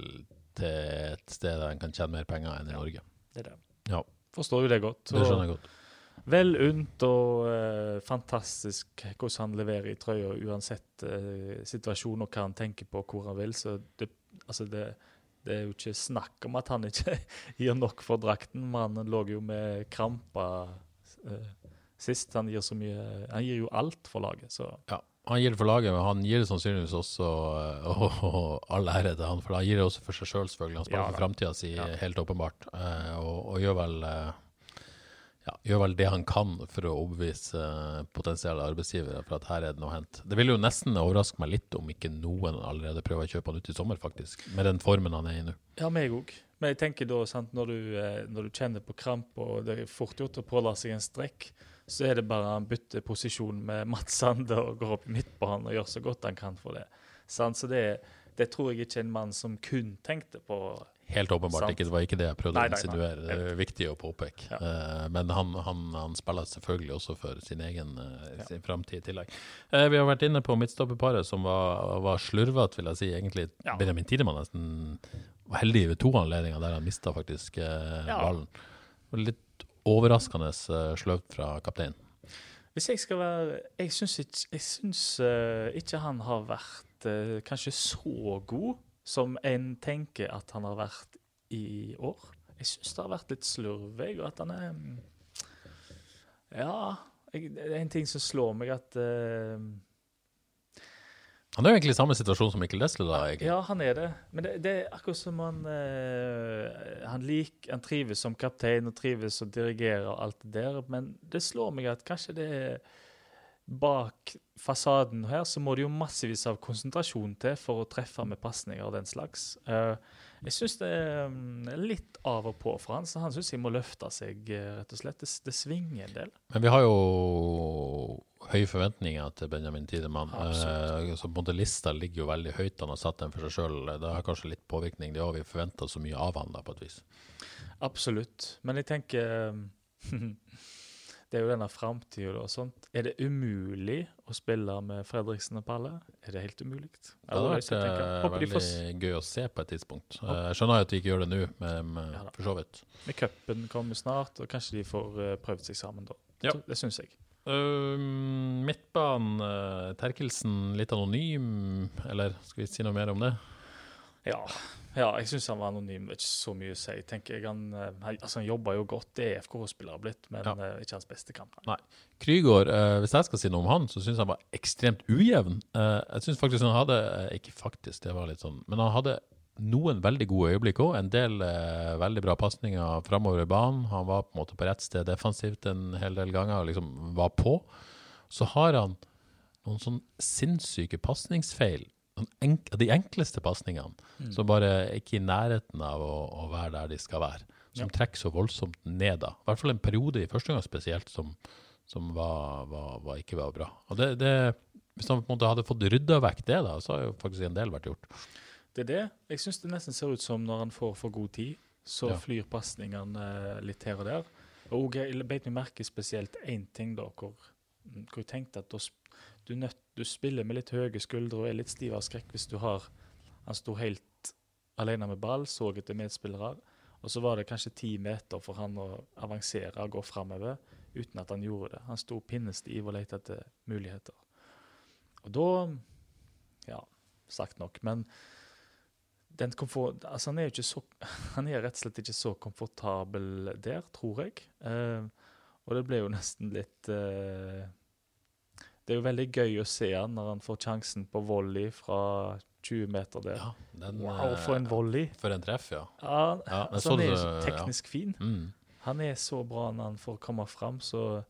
Speaker 1: til et sted der han kan tjene mer penger enn i Norge.
Speaker 2: det er det.
Speaker 1: Ja,
Speaker 2: Forstår jo det godt.
Speaker 1: det skjønner jeg godt.
Speaker 2: Vel unt og uh, fantastisk hvordan han leverer i trøya uansett uh, situasjon og hva han tenker på, og hvor han vil. Så det, altså det, det er jo ikke snakk om at han ikke gir nok for drakten. Mannen lå jo med kramper eh, sist. Han gir så mye Han gir jo alt for laget, så
Speaker 1: Ja, han gir det for laget, men han gir det sannsynligvis også eh, og, og all ære til han, for han gir det også for seg sjøl, selvfølgelig. Han sparer
Speaker 2: Ja,
Speaker 1: for
Speaker 2: da.
Speaker 1: framtida si,
Speaker 2: Ja.
Speaker 1: helt åpenbart, eh, og, og gjør vel eh, ja, gjør vel det han kan for å overbevise potensielle arbeidsgivere for at her er det noe å hente. Det ville jo nesten overraske meg litt om ikke noen allerede prøver å kjøpe han ut i sommer, faktisk. Med den formen han er i nå.
Speaker 2: Ja, meg òg. Men jeg tenker da, sant, når du, når du kjenner på kramp, og det er fort gjort å påla seg en strekk, så er det bare han bytter posisjon med Mats Sande og går opp i midtbanen og gjør så godt han kan for det. Sant? Så det, det tror jeg ikke er en mann som kun tenkte på
Speaker 1: Helt åpenbart
Speaker 2: Sant.
Speaker 1: ikke. Det var ikke det jeg prøvde
Speaker 2: Nei, nei, å
Speaker 1: insinuere. Det er viktig å påpeke.
Speaker 2: Ja.
Speaker 1: Uh, men han, han, han spiller selvfølgelig også for sin egen eh,
Speaker 2: Ja.
Speaker 1: framtid i tillegg. Uh, vi har vært inne på midtstopperparet som var, var slurvete, vil jeg si. Egentlig
Speaker 2: Ja.
Speaker 1: Benjamin Tidemann nesten var heldig ved to anledninger der han mista faktisk
Speaker 2: Ja.
Speaker 1: ballen. Litt overraskende eh, sløvt fra kapteinen.
Speaker 2: Hvis jeg skal være Jeg syns ikke, eh, ikke han har vært uh, kanskje så god som en tenker at han har vært i år. Jeg syns det har vært litt slurvig, og at han er mm, Ja. Jeg, det er en ting som slår meg, at eh,
Speaker 1: Han er jo egentlig i samme situasjon som Mikkel Desle, da. egentlig.
Speaker 2: Ja, han er det. Men det, det er akkurat som han eh, han, lik, han trives som kaptein og trives og dirigerer og alt det der. Men det slår meg at kanskje det er bak fasaden her så må det jo massevis av konsentrasjon til for å treffe med pasninger og den slags. Eh, Jeg syns det er mm, litt av og på for han, så han syns jeg må løfte seg, eh, rett og slett. Det, det svinger en del.
Speaker 1: Men vi har jo høye forventninger til Benjamin Tidemann. Eh, så på Lista ligger jo veldig høyt. Han har satt den for seg sjøl. Det har kanskje litt påvirkning, det òg. Vi forventer så mye av han da, på et vis.
Speaker 2: Absolutt. Men jeg tenker Det er jo denne framtida og sånt. Er det umulig å spille med Fredriksen og Palle? Er det helt umulig?
Speaker 1: Det hadde vært eh, veldig gøy å se på et tidspunkt. Eh, Jeg skjønner at de ikke gjør det nå, men, men
Speaker 2: Ja
Speaker 1: for så vidt.
Speaker 2: Med cupen kommer snart, og kanskje de får eh, prøvd seg sammen da.
Speaker 1: Ja.
Speaker 2: Det syns jeg.
Speaker 1: Midtbanen, uh, Terkelsen litt anonym, eller skal vi si noe mer om det?
Speaker 2: Ja, ja jeg syns han var anonym. Ikke så mye å si. tenker jeg. Han, eh, altså, han jobber jo godt. Det er FK-spiller blitt, men
Speaker 1: Ja.
Speaker 2: uh, ikke hans beste kamp.
Speaker 1: Krygård, uh, hvis jeg skal si noe om han, så syns han var ekstremt ujevn. Uh, jeg syns faktisk han hadde Ikke faktisk, det var litt sånn Men han hadde noen veldig gode øyeblikk òg. En del veldig bra pasninger framover i banen. Han var på en måte på rett sted defensivt en hel del ganger og liksom var på. Så har han noen sånn sinnssyke pasningsfeil. Enk de enkleste pasningene som bare er ikke i nærheten av å, å være der de skal være. Som
Speaker 2: Ja.
Speaker 1: trekker så voldsomt ned. da. I hvert fall en periode i første gang spesielt som, som var, var, var ikke var bra. Og det, det, hvis han på en måte hadde fått rydda vekk det, da, så har jo faktisk en del vært gjort.
Speaker 2: Det er det. Jeg syns det nesten ser ut som når han får for god tid, så
Speaker 1: Ja.
Speaker 2: flyr pasningene eh, litt her og der. Og jeg beit meg merke spesielt én ting, da, hvor, hvor jeg tenkte at da du, nødt, du spiller med litt høye skuldre og er litt stiv av skrekk hvis du har Han sto helt alene med ball, så etter medspillere, og så var det kanskje ti meter for han å avansere og gå framover uten at han gjorde det. Han sto pinnestiv og lette etter muligheter. Og da Ja, sagt nok. Men den komfort, altså han er jo ikke så Han er rett og slett ikke så komfortabel der, tror jeg. Eh, og det ble jo nesten litt eh, Det er jo veldig gøy å se han når han får sjansen på volley fra 20 meter der.
Speaker 1: Ja, den,
Speaker 2: Wow, for en volley!
Speaker 1: For en treff, ja.
Speaker 2: Ja,
Speaker 1: Ja,
Speaker 2: altså,
Speaker 1: så
Speaker 2: han er så
Speaker 1: ja.
Speaker 2: teknisk fin.
Speaker 1: Mm.
Speaker 2: Han er så bra når han får komme fram, så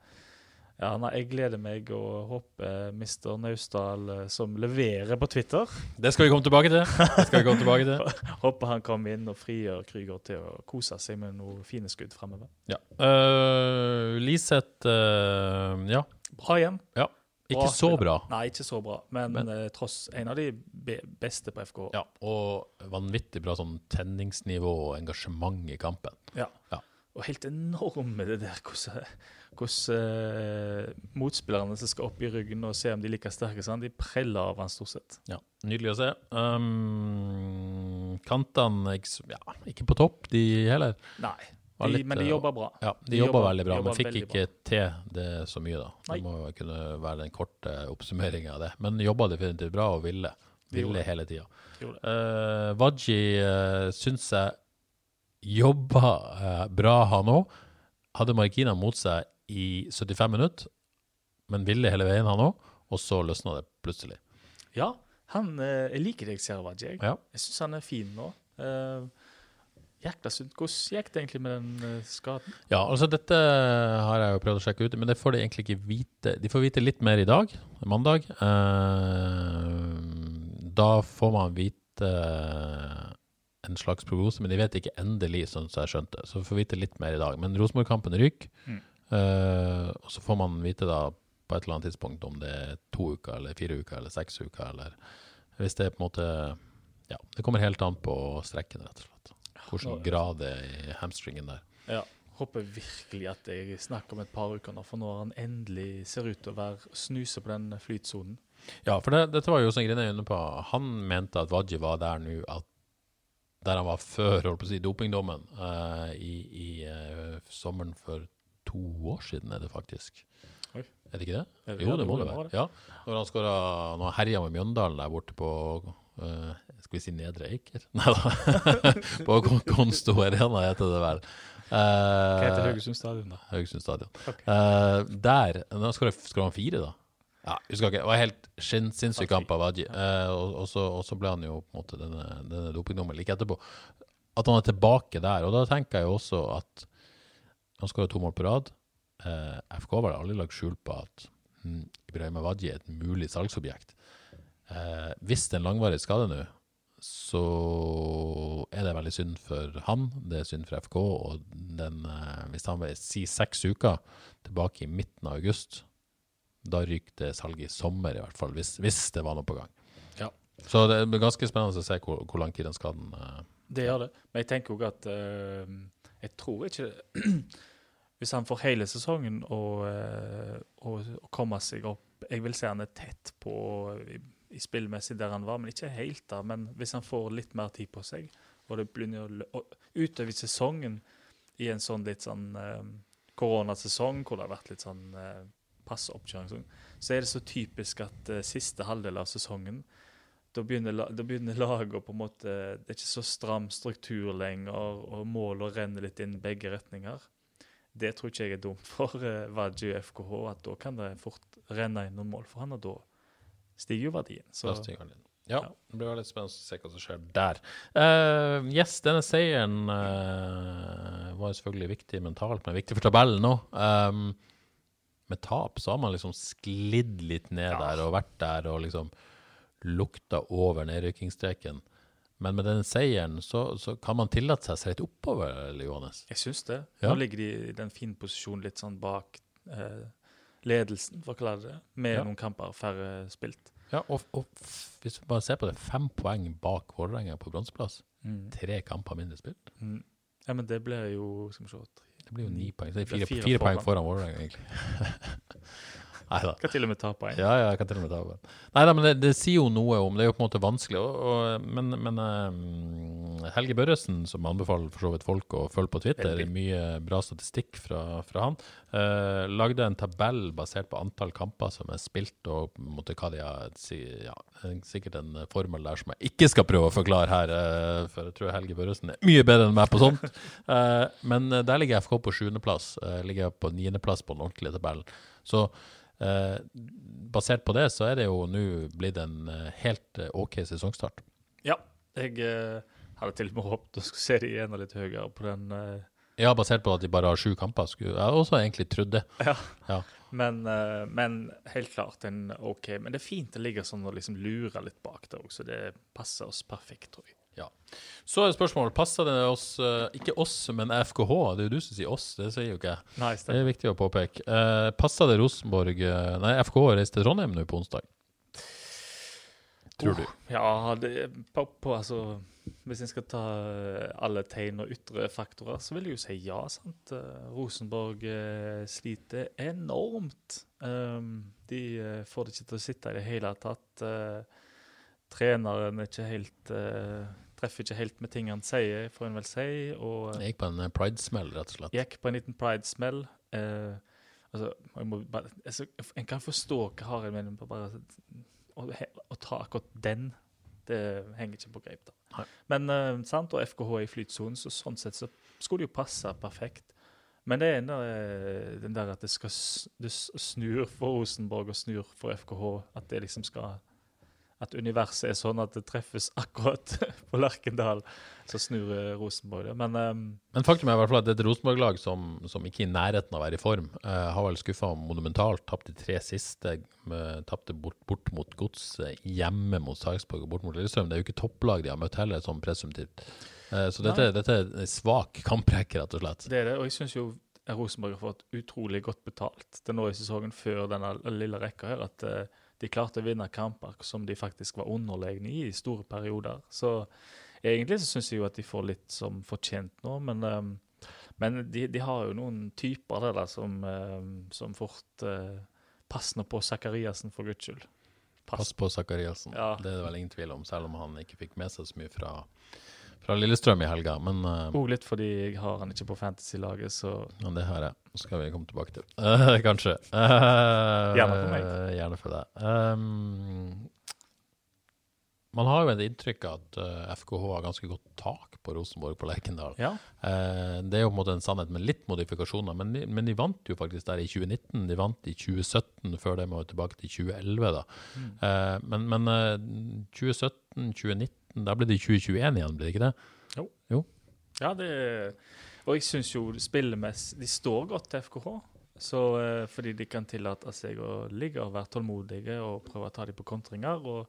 Speaker 2: ja, nei, jeg gleder meg og håper Mr. Naustdal, eh, som leverer på Twitter
Speaker 1: Det skal vi komme tilbake til. Det skal vi komme tilbake til.
Speaker 2: Håper han kommer inn og frigjør Krüger til å kose seg med noen fine skudd fremover.
Speaker 1: Ja. Uh, Liseth uh, Ja,
Speaker 2: Bra igjen.
Speaker 1: Ikke så bra.
Speaker 2: Nei, ikke så bra, men,
Speaker 1: Men-
Speaker 2: eh, tross en av de be beste på FK.
Speaker 1: Ja, og vanvittig bra sånn tenningsnivå og engasjement i kampen.
Speaker 2: Ja.
Speaker 1: Ja.
Speaker 2: Og helt enorme det der hvordan, hvordan uh, motspillerne som skal opp i ryggen og se om de er like sterke, sånn, de preller av han stort sett.
Speaker 1: Ja, Nydelig å se. Um, kantene ja, ikke på topp, de heller.
Speaker 2: Nei,
Speaker 1: litt,
Speaker 2: men de
Speaker 1: eh,
Speaker 2: jobber bra.
Speaker 1: Ja, De,
Speaker 2: De jobber-
Speaker 1: veldig bra,
Speaker 2: jobber
Speaker 1: men fikk
Speaker 2: ikke
Speaker 1: ikke til det så mye, da. Det må kunne være den korte oppsummeringa av det. Men jobba definitivt bra og ville. Ville
Speaker 2: det.
Speaker 1: hele tida. Uh, Waji uh, syns jeg jobba uh, bra, han òg. Hadde marginer mot seg i 75 minutter, men ville hele veien, han òg. Og så løsna det plutselig.
Speaker 2: Ja, han, uh, jeg liker Servaji. Jeg,
Speaker 1: Ja.
Speaker 2: jeg syns han er fin nå. Uh, Jækla sunt. Hvordan gikk det egentlig med den eh, skaden?
Speaker 1: Ja, altså dette har jeg jo prøvd å sjekke ut, men det får de egentlig ikke vite. De får vite litt mer i dag, mandag. Eh, da får man vite en slags prognose, men de vet ikke endelig, sånn som jeg skjønte. Så vi får vite litt mer i dag. Men Rosenborg-kampen ryker,
Speaker 2: Mm.
Speaker 1: eh, og så får man vite da på et eller annet tidspunkt om det er to uker, eller fire uker, eller seks uker, eller hvis det er på en måte Ja, det kommer helt an på strekken, rett og slett.
Speaker 2: Nå-
Speaker 1: grad det er i hamstringen der.
Speaker 2: Ja, Håper virkelig at jeg snakker om et par uker nå, for nå har han endelig ser ut til å være snuse på den flytsonen.
Speaker 1: Ja, for det, dette var jo sånn Grine inne på. Han mente at Wadji var der nå at der han var før holdt på å si, dopingdommen uh, i, i uh, sommeren for to år siden, er det faktisk.
Speaker 2: Oi.
Speaker 1: Er det ikke det?
Speaker 2: Er
Speaker 1: Jo, det må det være. Ja. Når han skåra Når han herja med Mjøndalen der borte på eh, Skal vi si Nedre Eiker? Nei da. på Konsto Arena heter det vel.
Speaker 2: Hva heter
Speaker 1: Uh,
Speaker 2: Haugesund stadion, da?
Speaker 1: Haugesund stadion.
Speaker 2: Okay.
Speaker 1: Uh, der Da skal han fire, da. Ja, husker ikke. Det var helt sin- sinnssyk kamp av. Eh, og, så, ble han jo på en måte denne, denne dopingdommen like etterpå. At han er tilbake der. Og da tenker jeg jo også at han skåra to mål på rad. Uh, FK har det aldri lagt skjul på at hm, Ibrahim Wadji er et mulig salgsobjekt. Eh, hvis det er en langvarig skade nå, så er det veldig synd for han, det er synd for FK. Og den, eh, hvis han vil si seks uker tilbake i midten av august, da ryker det salget i sommer, i hvert fall, hvis, hvis det var noe på gang.
Speaker 2: Ja.
Speaker 1: Så det blir ganske spennende å se hvor, hvor lang tid den skaden eh,
Speaker 2: Det gjør det. Men jeg tenker òg at eh, Jeg tror ikke Hvis han får hele sesongen og, eh, og, og komme seg opp Jeg vil si han er tett på i, spillmessig der han var, men ikke helt der. Men hvis han får litt mer tid på seg, og det begynner å utover sesongen i en sånn litt sånn eh, koronasesong hvor det har vært litt sånn eh, passe oppkjøring, så er det så typisk at eh, siste halvdel av sesongen da begynner, begynner laget på en måte Det er ikke så stram struktur lenger, og målet renner litt inn begge retninger. Det tror ikke jeg er dumt for Wadji og FKH, at da kan det fort renne inn noen mål for han, og da stiger jo verdien. Så
Speaker 1: Da stiger den. Ja, det blir veldig spennende å se hva som skjer der. Uh, yes, denne seieren uh, var selvfølgelig viktig mentalt, men viktig for tabellen nå. Um, med tap så har man liksom sklidd litt ned der og vært der og liksom lukta over nedrykkingsstreken. Men med denne seieren så, så kan man tillate seg å se litt oppover, eller, Johannes?
Speaker 2: jeg syns det.
Speaker 1: Ja.
Speaker 2: Nå ligger de i den fine posisjonen litt sånn bak eh, ledelsen, for å kalle det det, med
Speaker 1: Ja.
Speaker 2: noen kamper færre spilt.
Speaker 1: Ja, og, og hvis vi bare ser på det, fem poeng bak Vålerenga på bronseplass. Tre kamper mindre spilt.
Speaker 2: Mm. Ja, men det blir jo Skal vi se
Speaker 1: Det blir jo ni poeng. Så det er
Speaker 2: Det er
Speaker 1: fire,
Speaker 2: fire
Speaker 1: fire poeng
Speaker 2: foran
Speaker 1: Vålerenga, egentlig. Nei da.
Speaker 2: Kan til og med ta poeng.
Speaker 1: Ja, ja, jeg kan til og med ta over. Nei da, men det, det sier jo noe om Det er jo på en måte vanskelig. Og, og, men men eh, Helge Børresen, som anbefaler for så vidt folk å følge på Twitter,
Speaker 2: Veldig.
Speaker 1: mye bra statistikk fra, fra han, uh, lagde en tabell basert på antall kamper som er spilt, og måte hva de har ja, Sikkert en formel der som jeg ikke skal prøve å forklare her, uh, for jeg tror Helge Børresen er mye bedre enn meg på sånt. Uh, men der ligger FK på sjuendeplass. Uh, ligger jeg på niendeplass på den ordentlige tabellen. Så basert på det, så er det jo nå blitt en eh, helt eh, OK sesongstart.
Speaker 2: Ja, jeg eh, hadde til og med håpet å skulle se de enda litt høyere på den. eh,
Speaker 1: Ja, basert på at de bare har sju kamper. Skulle jeg også egentlig trodd det.
Speaker 2: ja.
Speaker 1: Ja.
Speaker 2: Men, eh, men helt klart en OK. Men det er fint det ligger sånn og liksom lure litt bak der også. Det passer oss perfekt, tror jeg.
Speaker 1: Ja. Så er spørsmålet passer det oss, eh, ikke oss, men FKH. Det er jo du som sier oss, det sier jo ikke jeg.
Speaker 2: Nei,
Speaker 1: Det er viktig å påpeke. Uh, passer det Rosenborg eh, Nei, FKH reiser til Trondheim nå på onsdag. Tror du?
Speaker 2: Ja, det, på, på, altså, hvis en skal ta eh, alle tegn og ytre faktorer, så vil jeg jo si ja. sant? Eh, Rosenborg eh, sliter enormt. Um, de eh, får det ikke til å sitte i det hele tatt. Eh, treneren er ikke helt eh, treffer ikke helt med ting han sier, får en vel si. Og
Speaker 1: Jeg gikk på en pridesmell, pride-smell, rett og slett.
Speaker 2: gikk på en liten pride-smell. Eh, altså, altså, en kan forstå hva har en mening på bare å, å ta akkurat den. Det henger ikke på greip. da.
Speaker 1: Nei.
Speaker 2: Men eh, sant, og FKH er i flytsonen, så sånn sett så skulle det jo passe perfekt. Men det er den der, den der at det skal det snur for Rosenborg og snur for FKH. At det liksom skal At universet er sånn at det treffes akkurat på Lerkendal. Så snur eh, Rosenborg det. Men um,
Speaker 1: Men faktum er i hvert fall at det et Rosenborg-lag som, som ikke er i nærheten av å være i form. uh, har vel skuffa monumentalt. Tapt de tre siste. Uh, Tapte bort, bort mot Godset, hjemme mot Sarpsborg og bort mot Lillestrøm. Det er jo ikke topplag de har møtt heller, sånn presumptivt. Uh, så dette, dette er en svak kamprekke, rett og slett.
Speaker 2: Det er det, og jeg syns jo Rosenborg har fått utrolig godt betalt til nå i sesongen før denne lille rekka her, at eh, de klarte å vinne kamper som de faktisk var underlegne i i store perioder. Så egentlig så syns jeg jo at de får litt som fortjent nå, men, um, men de, de har jo noen typer der da, som, um, som fort uh, passer nå på Sakariassen, for guds skyld.
Speaker 1: Pass på Sakariassen,
Speaker 2: Ja.
Speaker 1: Det er det vel ingen tvil om, selv om han ikke fikk med seg så mye fra, fra Lillestrøm i helga. Men uh,
Speaker 2: Og litt fordi jeg har han ikke på Fantasy-laget, så
Speaker 1: Ja, det har jeg. Så skal vi komme tilbake til. Uh, kanskje. Uh,
Speaker 2: Gjerne for meg.
Speaker 1: Gjerne for deg. Um, man har jo et inntrykk av at eh, FKH har ganske godt tak på Rosenborg på Lerkendal.
Speaker 2: ja.
Speaker 1: Eh, det er jo på en måte en sannhet med litt modifikasjoner, men de, men de vant jo faktisk der i 2019. De vant i 2017, før det må tilbake til 2011. da.
Speaker 2: Mm.
Speaker 1: Eh, men men eh, 2017, 2019, da ble det 2021 igjen, ble det ikke det? Jo.
Speaker 2: Ja, det Og jeg syns jo spillemessig De står godt til FKH. Så, eh, fordi de kan tillate seg å ligge og være tålmodige og prøve å ta dem på kontringer. Og,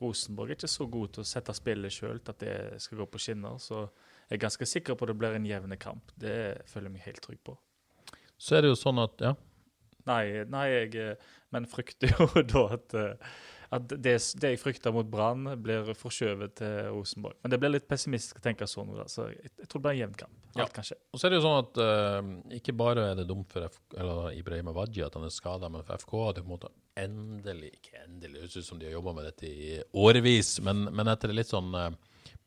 Speaker 2: Rosenborg er ikke så god til å sette spillet sjøl til at det skal gå på skinner. Så jeg er ganske sikker på at det blir en jevn kamp. Det føler jeg meg helt trygg på.
Speaker 1: Så er det jo sånn at Ja.
Speaker 2: Nei, nei jeg eh, Men frykter jo da at, eh, at det, det jeg frykter mot Brann, blir forskjøvet til Rosenborg. Men det blir litt pessimistisk å tenke sånn. da, Så jeg, jeg tror det blir en jevn kamp.
Speaker 1: Ja.
Speaker 2: Kan skje.
Speaker 1: Og så er det jo sånn at uh, ikke bare er det dumt for F eller Ibrahim Awadji at han er skada, men for FK på en måte endelig Ikke endelig, det høres ut som de har jobba med dette i årevis, men, men etter litt sånn uh,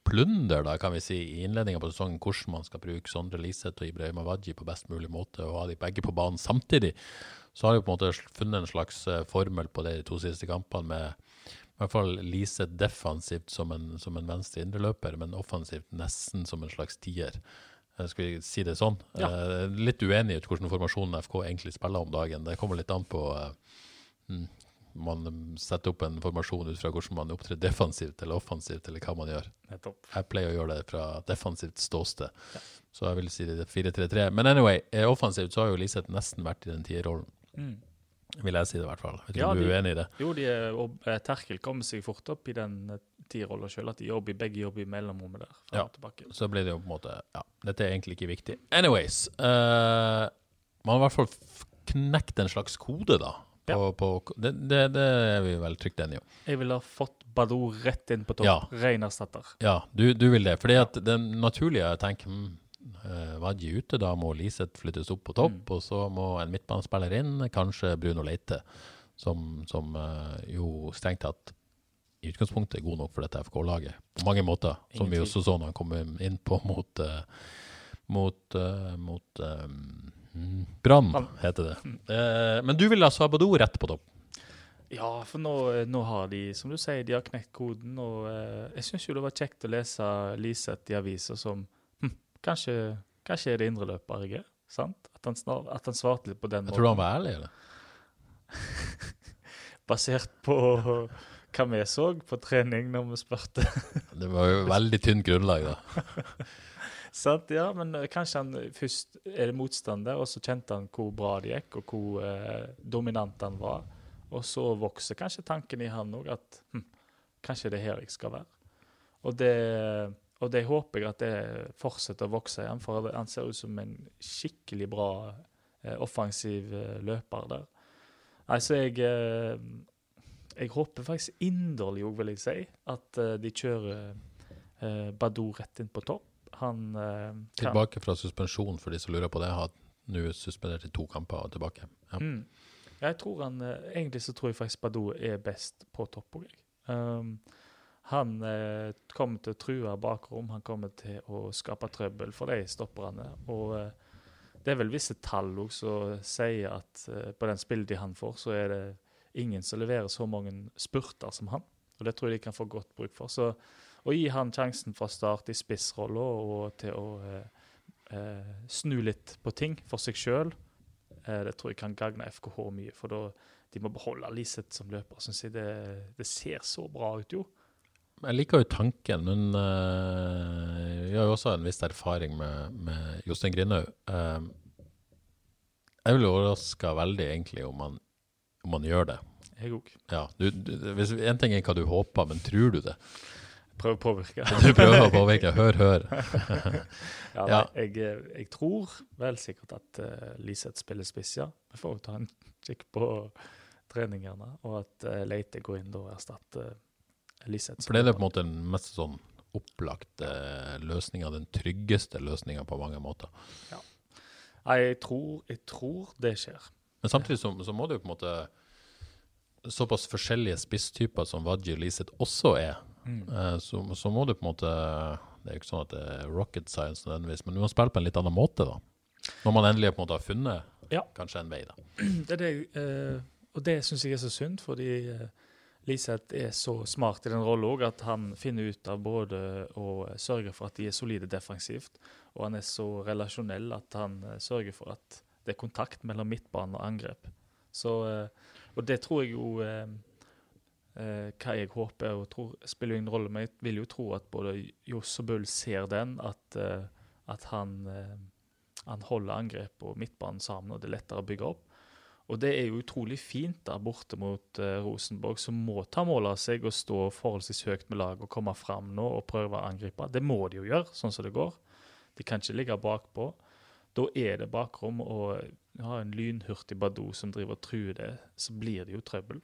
Speaker 1: plunder, da, kan vi si, i innledninga på sesongen, hvordan man skal bruke Sondre Liseth og Ibrahim Awadji på best mulig måte, og ha de begge på banen samtidig, så har de på en måte funnet en slags eh, formel på det de to siste kampene, med i hvert fall Liseth defensivt som en, som en venstre indreløper, men offensivt nesten som en slags tier. Eh, Skal vi si det sånn?
Speaker 2: Ja.
Speaker 1: Eh, litt uenig i hvordan formasjonen FK egentlig spiller om dagen. Det kommer litt an på eh, mm, man setter opp en formasjon ut fra hvordan man opptrer defensivt eller offensivt, eller hva man gjør. Jeg pleier å gjøre det fra defensivt ståsted, så jeg vil si det er 4-3-3. Men anyway, eh, offensivt så har jo Liseth nesten vært i den tierrollen.
Speaker 2: Mm.
Speaker 1: Vil jeg si det, i hvert fall. Ikke
Speaker 2: Ja, de-
Speaker 1: uenig i det?
Speaker 2: Jo, de og eh, Terkel kommer seg fort opp i den eh, tierrolla sjøl, at de jobber, begge jobber i mellomrommet der.
Speaker 1: Ja. Så blir det jo på en måte Ja, dette er egentlig ikke viktig. Anyways. Uh, man har i hvert fall knekt en slags kode, da. På, på, det, det, det er vi vel trygt enige om.
Speaker 2: Jeg ville ha fått Badou rett inn på topp.
Speaker 1: Ja.
Speaker 2: Ren erstatter.
Speaker 1: Ja, du, du vil det. Fordi at det naturlige er å tenke hm, eh, Vadji ute, da må Liseth flyttes opp på topp, og så må en midtbanespiller inn, kanskje Bruno Leite, som, som uh, jo strengt tatt i utgangspunktet er god nok for dette FK-laget på mange måter, som vi også så når han kom inn på mot uh, mot, uh, mot mm, Brann, heter det. Eh, men du vil ha Sabado rett på topp?
Speaker 2: Ja, for nå, nå har de, som du sier, de har knekt koden. Og jeg syns jo det var kjekt å lese Liseth i aviser som kanskje, kanskje er det indreløper jeg er. Sant? At han, snar, at han svarte litt på den
Speaker 1: Jeg tror han var ærlig, eller?
Speaker 2: Basert på hva vi så på trening når vi spurte.
Speaker 1: Det var jo veldig tynt grunnlag, da.
Speaker 2: Sant? Ja, men eh, kanskje han først er det motstander, og så kjente han hvor bra det gikk, og hvor eh, dominant han var. Og så vokser kanskje tanken i han òg, at hm, kanskje det er her jeg skal være. Og det, og det håper jeg at det fortsetter å vokse igjen, for han ser ut som en skikkelig bra eh, offensiv eh, løper der. Altså, jeg eh, Jeg håper faktisk inderlig òg, vil jeg si, at de kjører Badou rett inn på topp. Han kan
Speaker 1: Tilbake fra suspensjon, for de som lurer på det. Har nå suspendert i to kamper og tilbake. Ja.
Speaker 2: Mm. Jeg tror han, Egentlig så tror jeg faktisk Badou er best på topp òg. Um, han eh, kommer til å true bakrom, han kommer til å skape trøbbel for de stopperne. Og eh, det er vel visse tall òg som sier at eh, på den spilletid han får, så er det ingen som leverer så mange spurter som han. Og det tror jeg de kan få godt bruk for. Så å gi han sjansen fra start i spissrolla og til å eh, eh, snu litt på ting for seg sjøl, Eh, Det tror jeg kan gagne FKH mye, for da de må beholde Liseth som løper. Synes jeg det, det ser så bra ut, jo.
Speaker 1: Jeg liker jo tanken, men eh, vi har jo også en viss erfaring med, med Jostein Grinhaug. Uh, jeg blir overraska veldig, egentlig, om han, om han gjør det.
Speaker 2: Jeg òg.
Speaker 1: Ja, en ting er hva du håper, men tror du det?
Speaker 2: Prøver å påvirke.
Speaker 1: Du prøver å påvirke. Hør, hør.
Speaker 2: Ja,
Speaker 1: Ja.
Speaker 2: nei, jeg, eh, jeg tror vel sikkert at uh, Liseth spiller spiss, ja. Vi får jo ta en kikk på treningene, og at uh, Leite går inn da og erstatter uh, Liseth.
Speaker 1: For det er på en måte den mest sånn opplagte løsninga, den tryggeste løsninga på mange måter.
Speaker 2: Ja. jeg tror, jeg tror det skjer.
Speaker 1: Men samtidig så, så må det jo på en måte Såpass forskjellige spisstyper som Wadji og Liseth også er, mm. så, så må du på en måte Det er jo ikke sånn at det er rocket science nødvendigvis, men du må spille på en litt annen måte, da. Når man endelig på en måte har funnet
Speaker 2: Ja.
Speaker 1: kanskje en vei, da.
Speaker 2: Det er det, eh, og det syns jeg er så synd, fordi uh, Liseth er så smart i den rollen at han finner ut av både å sørge for at de er solide defensivt, og han er så relasjonell at han eh, sørger for at det er kontakt mellom midtbane og angrep. Så, eh, og det tror jeg jo eh, Hva jeg håper og tror spiller ingen rolle, men jeg vil jo tro at både Johs og Bull ser den, at, at han, han holder angrep og midtbanen sammen, og det er lettere å bygge opp. Og det er jo utrolig fint der borte mot eh, Rosenborg, som må ta mål av seg og stå forholdsvis høyt med laget og komme fram nå og prøve å angripe. Det må de jo gjøre, sånn som det går. De kan ikke ligge bakpå. Da er det bakrom, og har en lynhurtig Badou som driver og truer det, så blir det jo trøbbel.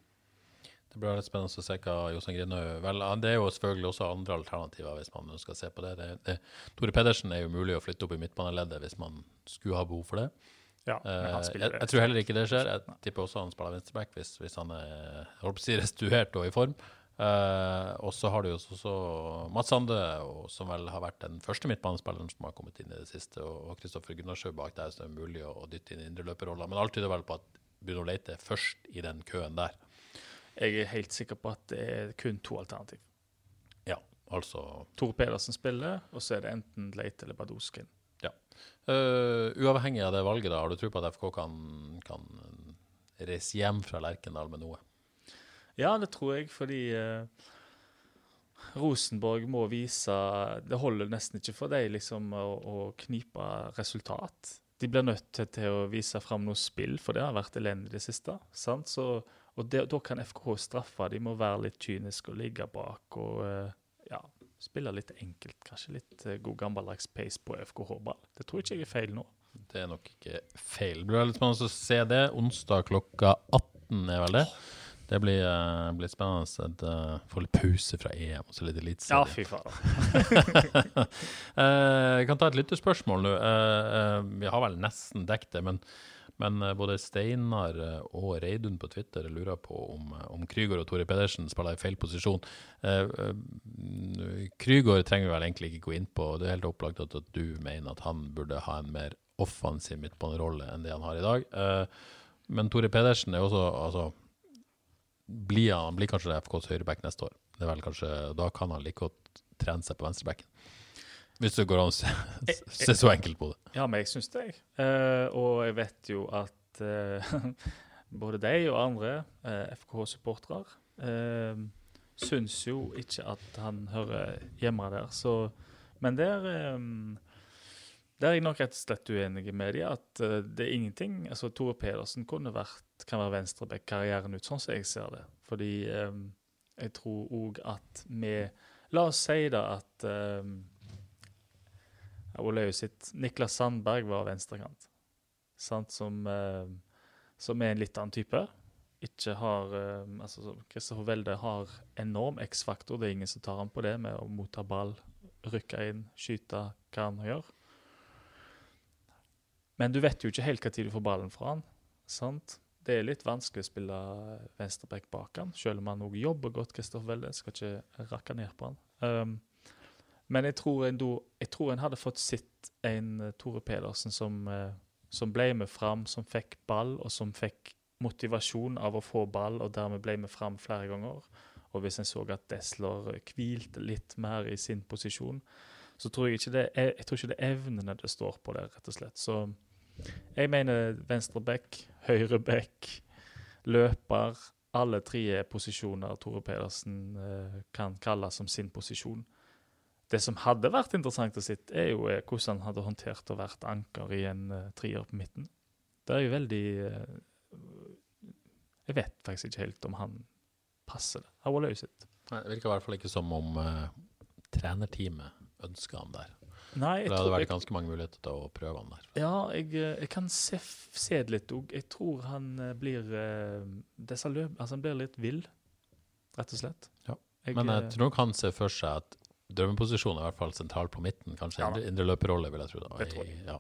Speaker 1: Det blir litt spennende å se hva Jostein Grindhaug Vel, det er jo selvfølgelig også andre alternativer hvis man å se på det. det, det Tore Pedersen er jo mulig å flytte opp i midtbaneleddet hvis man skulle ha behov for det.
Speaker 2: Ja,
Speaker 1: Eh, jeg, jeg tror heller ikke det skjer. Jeg tipper også han spiller venstreback hvis, hvis han er si, restituert og i form. Uh, og så har du jo også Mats Sande, som vel har vært den første midtbanespilleren som har kommet inn i det siste, og Kristoffer Gunnarsjø bak der, så det er mulig å, å dytte inn indreløperroller. Men alt tyder vel på at Bruno Leite er først i den køen der.
Speaker 2: Jeg er helt sikker på at det er kun to alternativ.
Speaker 1: Ja, altså
Speaker 2: Tor Pedersen spiller, og så er det enten Leite eller Badoskin.
Speaker 1: Eh, uavhengig av det valget, da, har du tro på at FK kan, kan reise hjem fra Lerkendal med noe?
Speaker 2: Ja, det tror jeg, fordi uh, Rosenborg må vise Det holder nesten ikke for dem liksom, å, å knipe resultat. De blir nødt til, å vise fram noe spill, for det har vært elendig i det siste. Så, og det, da kan FK straffe. De må være litt kyniske og ligge bak og ja, spille litt enkelt. Kanskje litt eh, god gammeldags pace på FKH-ball. Det tror ikke jeg er feil nå.
Speaker 1: Det er nok ikke feil. Det blir litt spennende å se det. Onsdag klokka 18 er vel det. Det blir, eh, blir spennende. å uh, få litt pause fra EM og så litt
Speaker 2: Ja, fy faen.
Speaker 1: Eh, Jeg kan ta et lyttespørsmål nå. Eh, eh, Vi har vel nesten dekket det, men, men eh, både Steinar eh, og Reidun på Twitter lurer på om, eh, om Krygård og Tore Pedersen spiller i feil posisjon. Eh, Krygård trenger vi vel egentlig ikke gå inn på. Det er helt opplagt at, at du mener at han burde ha en mer offensiv midtbanerolle enn det han har i dag. Eh, Men Tore Pedersen er også altså, blir han blir kanskje FKs høyreback neste år. Det er vel kanskje, Da kan han like godt trene seg på venstrebacken. Hvis det går an å se, se så enkelt på det.
Speaker 2: Ja, men jeg syns det, jeg. Uh, og jeg vet jo at uh, både deg og andre uh, FKH-supportere uh, syns jo ikke at han hører hjemme der. Så, men der um, der er jeg nok rett og slett uenig med dem. at eh, det er ingenting altså Tore Pedersen kunne vært, kan være venstreback karrieren ut, sånn som jeg ser det. Fordi um, jeg tror òg at vi La oss si da at eh, Olaug sitt Niklas Sandberg var venstrekant. Sant? Som, eh, som er en litt annen type. Ikke har eh, altså Kristoffer Welde har enorm X-faktor. Det er ingen som tar ham på det med å motta ball, rykke inn, skyte, hva han gjør. Men du vet jo ikke helt når du får ballen fra han. sant? Det er litt vanskelig å spille venstreback bak han, selv om han også jobber godt. Kristoffer Welde skal ikke rakke ned på han. Um, men jeg tror, en, do- jeg tror en hadde fått sett en eh, Tore Pedersen som, eh, som ble med fram, som fikk ball, og som fikk motivasjon av å få ball, og dermed ble med fram flere ganger. Og hvis en så at Desler hvilte litt mer i sin posisjon, så tror jeg ikke det er, jeg tror ikke det er evnene det står på der, rett og slett. Så jeg mener venstre back, høyre back, løper, alle tre posisjoner Tore Pedersen eh, kan kalle som sin posisjon. Det som hadde vært interessant å se, er jo eh, hvordan han hadde håndtert å vært anker i en uh, trier på midten. Det er jo veldig uh, Jeg vet faktisk ikke helt om han passer det. Har vært løst.
Speaker 1: Nei, Det virker i hvert fall ikke som om uh, trenerteamet ønsker han der.
Speaker 2: Nei,
Speaker 1: det hadde vært
Speaker 2: jeg,
Speaker 1: ganske mange muligheter til å prøve han der.
Speaker 2: ja, jeg, jeg kan se, se det litt òg. Jeg tror han blir løp, altså han blir litt vill, rett og slett.
Speaker 1: Ja.
Speaker 2: Jeg,
Speaker 1: Men jeg tror nok han ser for seg at drømmeposisjonen er i hvert fall sentralt på midten. Kanskje
Speaker 2: Ja
Speaker 1: indre, løperrolle, vil jeg tro. Da.
Speaker 2: Det tror jeg.
Speaker 1: Ja.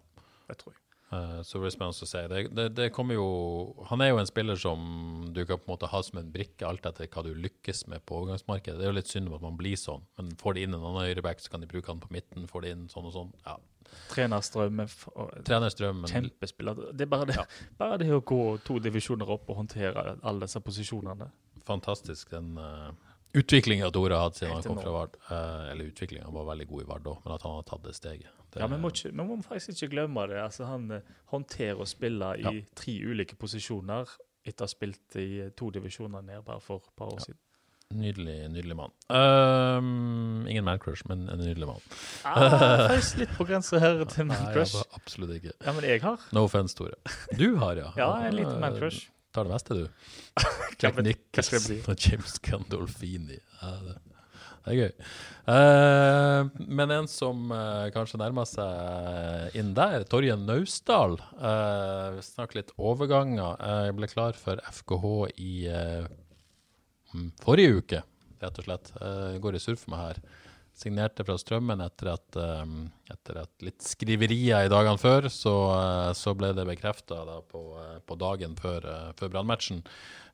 Speaker 2: det tror jeg.
Speaker 1: Uh, Så blir det spennende å se. Det, det, det kommer jo Han er jo en spiller som du kan på en måte ha som en brikke, alt etter hva du lykkes med på overgangsmarkedet. Det er jo litt synd om at man blir sånn, men får de inn en annen høyreback, så kan de bruke han på midten. Får de inn sånn og sånn. Ja.
Speaker 2: Er
Speaker 1: men
Speaker 2: Kjempespiller. Det er bare det, bare det å gå to divisjoner opp og håndtere alle disse posisjonene.
Speaker 1: fantastisk den uh, utviklinga Tore har hatt siden han kom fra Vard. Eh, eller utviklinga, var veldig god i Vard òg, men at han har tatt det steget. Det,
Speaker 2: Ja, men må, ikke, Man må faktisk ikke glemme det. Altså, han eh, håndterer å spille i
Speaker 1: Ja.
Speaker 2: tre ulike posisjoner etter å ha spilt i eh, to divisjoner ned bare for et par år
Speaker 1: Ja.
Speaker 2: siden.
Speaker 1: Nydelig, nydelig mann. Um, ingen man-crush, men en nydelig mann.
Speaker 2: Ah, Faktisk litt på grensa her til
Speaker 1: Nei,
Speaker 2: man-crush.
Speaker 1: var absolutt ikke.
Speaker 2: Ja, men jeg har.
Speaker 1: No offense, Tore. Du har, ja.
Speaker 2: Ja, en liten man-crush.
Speaker 1: Tar det meste, du.
Speaker 2: Bli?
Speaker 1: og James Gandolfini. Ja, det, det er gøy. Uh, men en som uh, kanskje nærmer seg inn der, Torje Naustdal. Uh, vi snakker litt overganger. Jeg ble klar for FKH i mm, forrige uke, rett og slett. Går i surf med her. Signerte fra Strømmen etter at, eh, etter at litt skriverier i dagene før, så, eh, så ble det bekrefta på, eh, på dagen før, uh, før brannmatchen.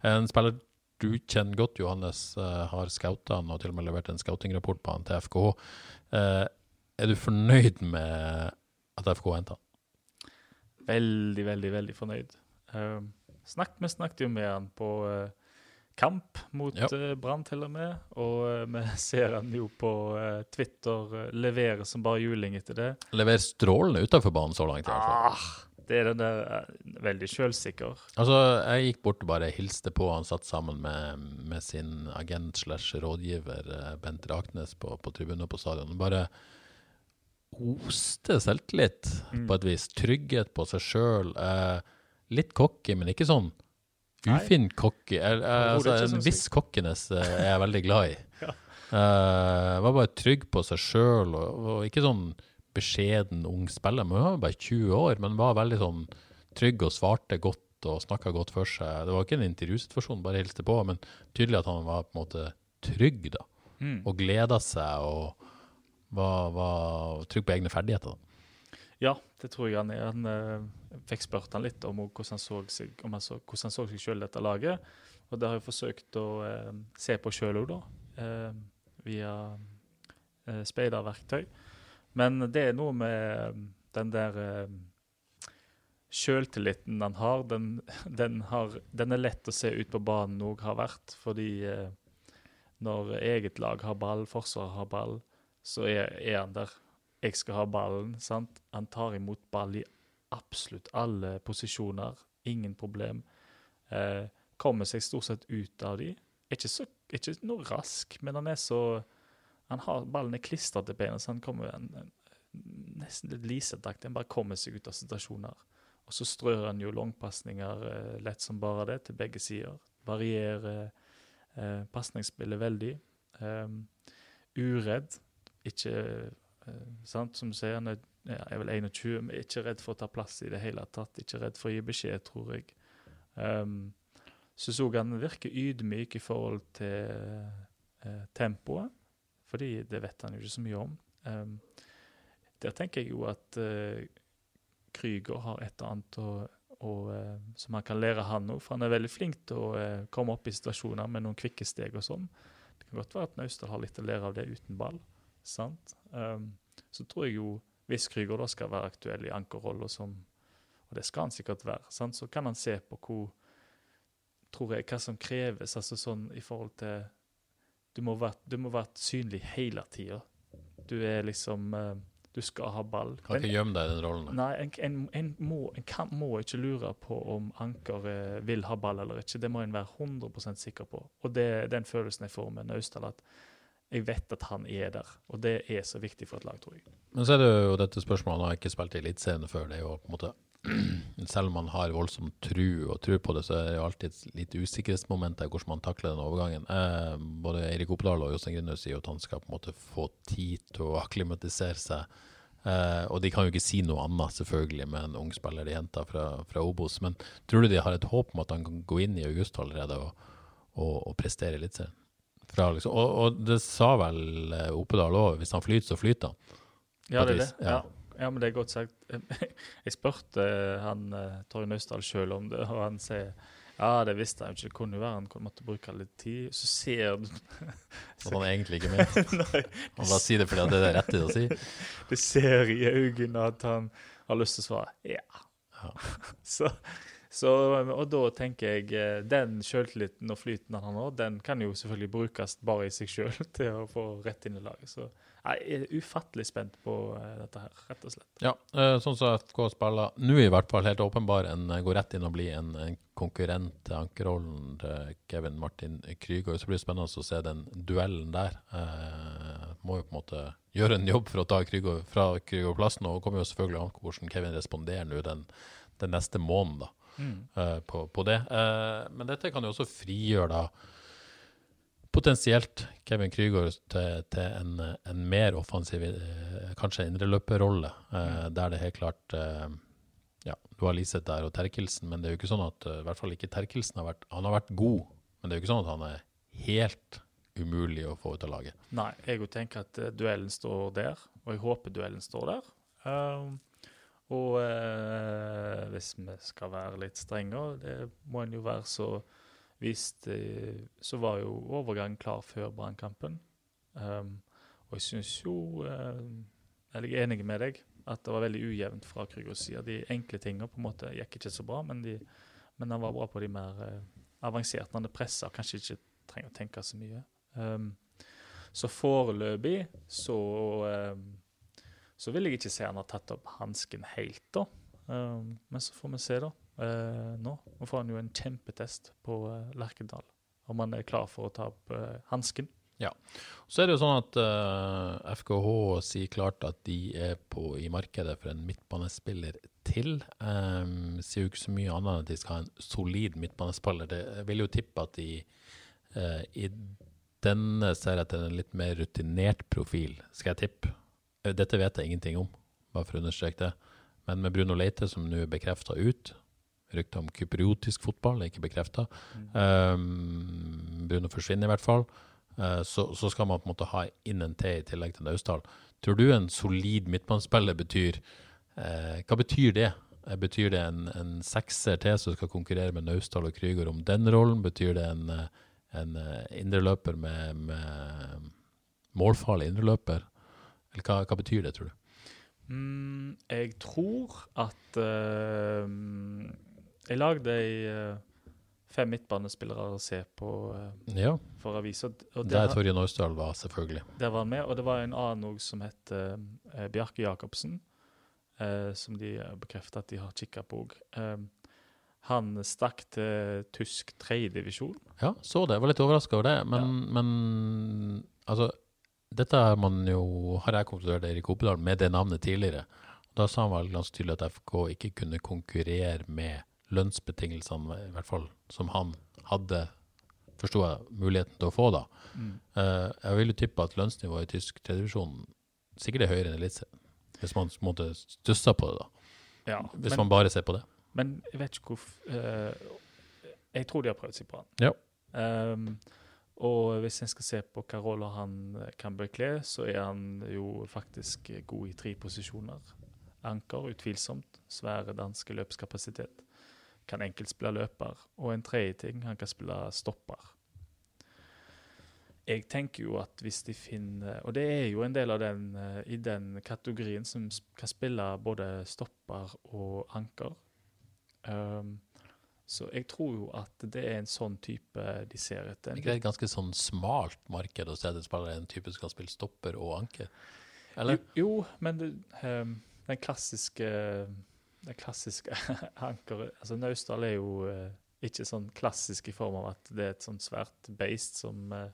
Speaker 1: En spiller du kjenner godt, Johannes, eh, har scouta han og til og med levert en scoutingrapport på han til FKH. Eh, er du fornøyd med at FKH henta han?
Speaker 2: Veldig, veldig, veldig fornøyd. Snakk, vi snakket jo med han på eh, kamp mot
Speaker 1: Ja.
Speaker 2: uh, Brann, til og med. Og eh, vi ser han jo på eh, Twitter levere som bare juling etter det.
Speaker 1: Leverer strålende utenfor banen så langt. i hvert fall.
Speaker 2: Ah, det er den der veldig sjølsikker.
Speaker 1: Altså, Jeg gikk bort og bare hilste på. Han satt sammen med, med sin agent slash rådgiver Bent Raknes på, på tribunen på stadion. Bare oste selvtillit
Speaker 2: Mm.
Speaker 1: på et vis. Trygghet på seg sjøl. Litt cocky, men ikke sånn. Ufin eh, altså, en
Speaker 2: sånn
Speaker 1: viss cockiness eh, er jeg veldig glad i.
Speaker 2: Ja.
Speaker 1: Eh, var bare trygg på seg sjøl, og, og ikke sånn beskjeden ung spiller. Han var bare 20 år, men var veldig sånn trygg og svarte godt og snakka godt for seg. Det var ikke en intervjusituasjon, bare hilste på, men tydelig at han var på en måte trygg, da.
Speaker 2: Mm.
Speaker 1: Og gleda seg og var, var trygg på egne ferdigheter. Da.
Speaker 2: Ja, det tror jeg han er. Han eh, fikk spurt han litt om hvordan han så seg, om han så, hvordan han så seg selv dette laget. Og det har jeg forsøkt å eh, se på sjøl òg, da. eh, via uh, speiderverktøy. Men det er noe med eh, den der uh, sjøltilliten han har den, den har. den er lett å se ut på banen òg har vært, fordi eh, når eget lag har ball, forsvaret har ball, så er, er han der. Jeg skal ha ballen. sant? Han tar imot ball i absolutt alle posisjoner. Ingen problem. Eh, kommer seg stort sett ut av de. Er Ikke, så, ikke noe rask, men han er så han har Ballen er klistra til beina, så han kommer en, en, nesten litt lisetaktig. Han bare kommer seg ut av situasjoner. Og så strør han jo langpasninger eh, lett som bare det, til begge sider. Varierer eh, pasningsspillet veldig. Um, uredd. Ikke eh, sant, som sier, han er, er vel 21, men ikke redd for å ta plass i det hele tatt. Ikke redd for å gi beskjed, tror jeg. Um, så så han virker ydmyk i forhold til eh, tempoet, fordi det vet han jo ikke så mye om. Um, der tenker jeg jo at eh, Krüger har et eller annet å, å, eh, som han kan lære han òg, for han er veldig flink til å eh, komme opp i situasjoner med noen kvikke steg og sånn. Det kan godt være at Naustdal har litt å lære av det uten ball. Sant? Um, så tror jeg jo, hvis Krüger da skal være aktuell i ankerrolla som Og det skal han sikkert være. sant? Så kan han se på hvor tror jeg, hva som kreves altså sånn i forhold til Du må være, du må være synlig hele tida. Du er liksom uh, Du skal ha ball.
Speaker 1: Kan ikke gjemme deg i den rollen.
Speaker 2: Nei, en, en, en, må, en kan, må ikke lure på om Anker eh, vil ha ball eller ikke. Det må en være 100 sikker på. Og det er den følelsen jeg får med Naustdal, at jeg vet at han er der. Og det er så viktig for et lag, tror jeg.
Speaker 1: Men så er det jo dette spørsmålet, han har ikke spilt i Eliteserien før. Det er jo på en måte Selv om man har voldsom tru og tru på det, så er det jo alltid et lite usikkerhetsmoment der hvordan man takler den overgangen. Eh, både Eirik Oppdal og Jostein Grindhaug sier at han skal på en måte få tid til å akklimatisere seg. Eh, og de kan jo ikke si noe annet, selvfølgelig, med en ung spiller de henta fra, fra Obos. Men tror du de har et håp om at han kan gå inn i august allerede og, og, og prestere Eliteserien? Fra Liksom, og, og det sa vel Opedal Oppedal òg, hvis han flyter, så flyter han.
Speaker 2: Ja, det er det.
Speaker 1: ja.
Speaker 2: Ja. men det er godt sagt. Jeg spurte eh, han eh, Torje Naustdal sjøl om det, og han sier ja, det visste han jo ikke. Det kunne jo være han måtte bruke litt tid. Så ser du
Speaker 1: At han egentlig ikke mente Han bare sier det fordi det er det rette å si.
Speaker 2: du ser i øynene at han har lyst til å svare ja.
Speaker 1: Ja.
Speaker 2: Så, så, og da tenker jeg eh, den sjøltilliten og flyten han har nå, den kan jo selvfølgelig brukes bare i seg sjøl til å få rett inn i laget. Så Jeg er ufattelig spent på eh, dette her, rett og slett.
Speaker 1: Ja, eh, sånn som FK spiller nå, i hvert fall helt åpenbar en går rett inn og blir en, en konkurrent til ankerrollen til Kevin Martin Krygård. Så blir det spennende å se den duellen der. Må jo på en måte gjøre en jobb for å ta Krygård fra Krüger-plassen, og kommer jo selvfølgelig an på hvordan Kevin responderer nå den, den neste måneden da, eh, på, på det. Uh, men dette kan jo også frigjøre da potensielt Kevin Krygård til, til en, en, mer offensiv, eh, kanskje indreløperrolle, eh, der det helt klart ja, Du har Liseth der og Terkelsen, men det er jo ikke sånn at i hvert fall ikke Terkelsen har vært Han har vært god, men det er jo ikke sånn at han er helt umulig å få ut av laget.
Speaker 2: Nei, jeg tenker at uh, duellen står der, og jeg håper duellen står der. Um, og eh, hvis vi skal være litt strengere, det må en jo være så Visst, så var jo overgangen klar før Brannkampen. Um, og jeg syns jo eller Jeg er enig med deg at det var veldig ujevnt fra Krygos side. De enkle tingene på en måte gikk ikke så bra, men, de, men han var bra på de mer uh, avanserte. Han pressa, kanskje ikke trenger å tenke så mye. Um, så foreløpig så um, så vil jeg ikke si han har tatt opp hansken helt, da. Um, men så får vi se, da uh, nå. Nå får han jo en kjempetest på uh, Lerkendal, om han er klar for å ta opp uh, hansken.
Speaker 1: Ja. Så er det jo sånn at uh, FKH sier klart at de er på, i markedet for en midtbanespiller til. Um, sier jo ikke så mye annet enn at de skal ha en solid midtbanespiller. Det, jeg vil jo tippe at de i denne ser etter en litt mer rutinert profil, skal jeg tippe. Dette vet jeg ingenting om, bare for å understreke det. Men med Bruno Leite, som nå er bekrefta ut, Ryktet om kypriotisk fotball, er ikke bekrefta. Um, Bruno forsvinner i hvert fall. Uh, så, så, skal man på en måte ha inn en T i tillegg til Naustdal. Tror du en solid midtbanespiller betyr uh, Hva betyr det? Betyr det en, en sekser til som skal konkurrere med Naustdal og Krüger om den rollen? Betyr det en, en indreløper med, med målfarlig indreløper? Eller hva, hva betyr det, tror du?
Speaker 2: Mm, jeg tror at uh, Jeg lagde ei uh, fem midtbanespillere å se på uh,
Speaker 1: ja.
Speaker 2: for avisa.
Speaker 1: Der Torje Naustdal var, selvfølgelig.
Speaker 2: Der var han med, og det var en annen òg som het Bjarke Jacobsen. som de bekrefter at de har kikka på òg. han stakk til tysk tredjedivisjon.
Speaker 1: Ja, så det. Jeg var litt overraska over det. Men, ja. men altså dette jo, har jeg konkludert Erik Opedal med det navnet tidligere. Da sa han vel ganske tydelig at FK ikke kunne konkurrere med lønnsbetingelsene, i hvert fall som han hadde, forsto jeg, muligheten til å få da. Mm. Uh, jeg vil jo tippe at lønnsnivået i tysk tredjevisjon sikkert er høyere enn Eliteserien. Hvis man måtte stussa på det, da. Ja, Hvis men, man bare ser på det.
Speaker 2: Men jeg vet ikke hvorfor uh, Jeg tror de har prøvd seg på han.
Speaker 1: Ja.
Speaker 2: Um, og hvis en skal se på hva roller han eh, kan bekle, så er han jo faktisk god i tre posisjoner. Anker, utvilsomt. Svære danske løpskapasitet. Kan enkelt spille løper. Og en tredje ting, han kan spille stopper. Jeg tenker jo at hvis de finner Og det er jo en del av den eh, i den kategorien som kan spille både stopper og anker. Um, så jeg tror jo at det er en sånn type de ser etter.
Speaker 1: Det er et ganske sånn smalt marked å se det spiller en type som skal spille stopper og anker? Eller?
Speaker 2: Jo, jo men det, um, den klassiske den klassiske ankeret Altså Naustdal er jo uh, ikke sånn klassisk i form av at det er et sånn svært beist som uh,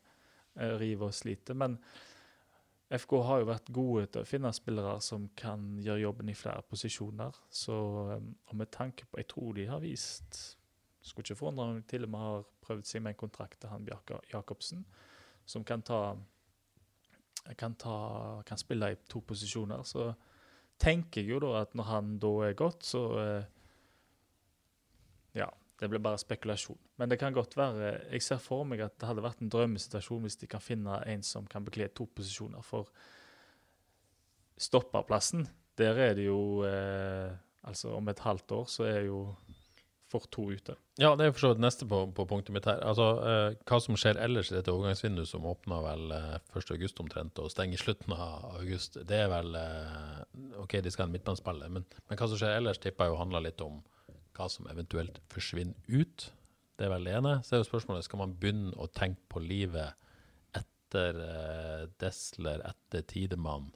Speaker 2: river og sliter. Men FK har jo vært gode til å finne spillere som kan gjøre jobben i flere posisjoner. Så um, og med tanke på Jeg tror de har vist skulle ikke forundre meg til og med har prøvd seg med en kontrakt til han Bjarke Jacobsen, som kan ta kan, ta, kan spille i to posisjoner. Så tenker jeg jo da at når han da er gått, så eh, Ja, det blir bare spekulasjon. Men det kan godt være Jeg ser for meg at det hadde vært en drømmesituasjon hvis de kan finne en som kan bekle to posisjoner. For stopperplassen, der er det jo eh, Altså om et halvt år så er jo for to ute.
Speaker 1: Ja, det er for så vidt neste på, på, punktet mitt her. Altså, eh, Hva som skjer ellers i dette overgangsvinduet, som åpner vel eh, 1.8 omtrent og stenger slutten av august, det er vel eh, OK, de skal ha en midtbanespiller, men, men, hva som skjer ellers, tipper jeg jo handler litt om hva som eventuelt forsvinner ut. Det er vel det ene. Så er jo spørsmålet skal man begynne å tenke på livet etter eh, Desler, etter Tidemann,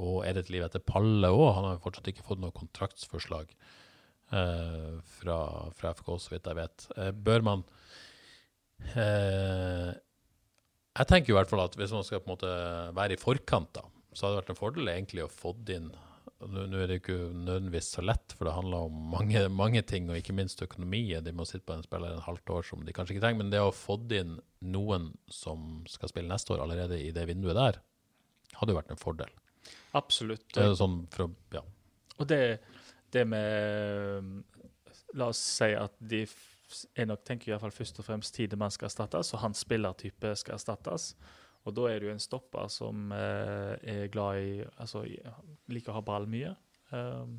Speaker 1: og er det et liv etter Palle òg? Han har jo fortsatt ikke fått noe kontraktsforslag fra, fra FK, så vidt jeg vet. Eh, bør man eh, Jeg tenker i hvert fall at hvis man skal på en måte være i forkant, da, så hadde det vært en fordel egentlig å få inn nå er det ikke nødvendigvis så lett, for det handler om mange, mange ting, og ikke minst økonomi. De må sitte på en spiller en halvt år som de kanskje ikke trenger. Men det å få inn noen som skal spille neste år allerede i det vinduet der, hadde jo vært en fordel.
Speaker 2: Absolutt.
Speaker 1: Det er sånn for ja.
Speaker 2: Og det, det med La oss si at de jeg nok tenker i hvert fall først og fremst Tidemann skal erstattes, og hans spillertype skal erstattes. Og da er det jo en stopper som eh, er glad i Altså liker å ha ball mye. Um,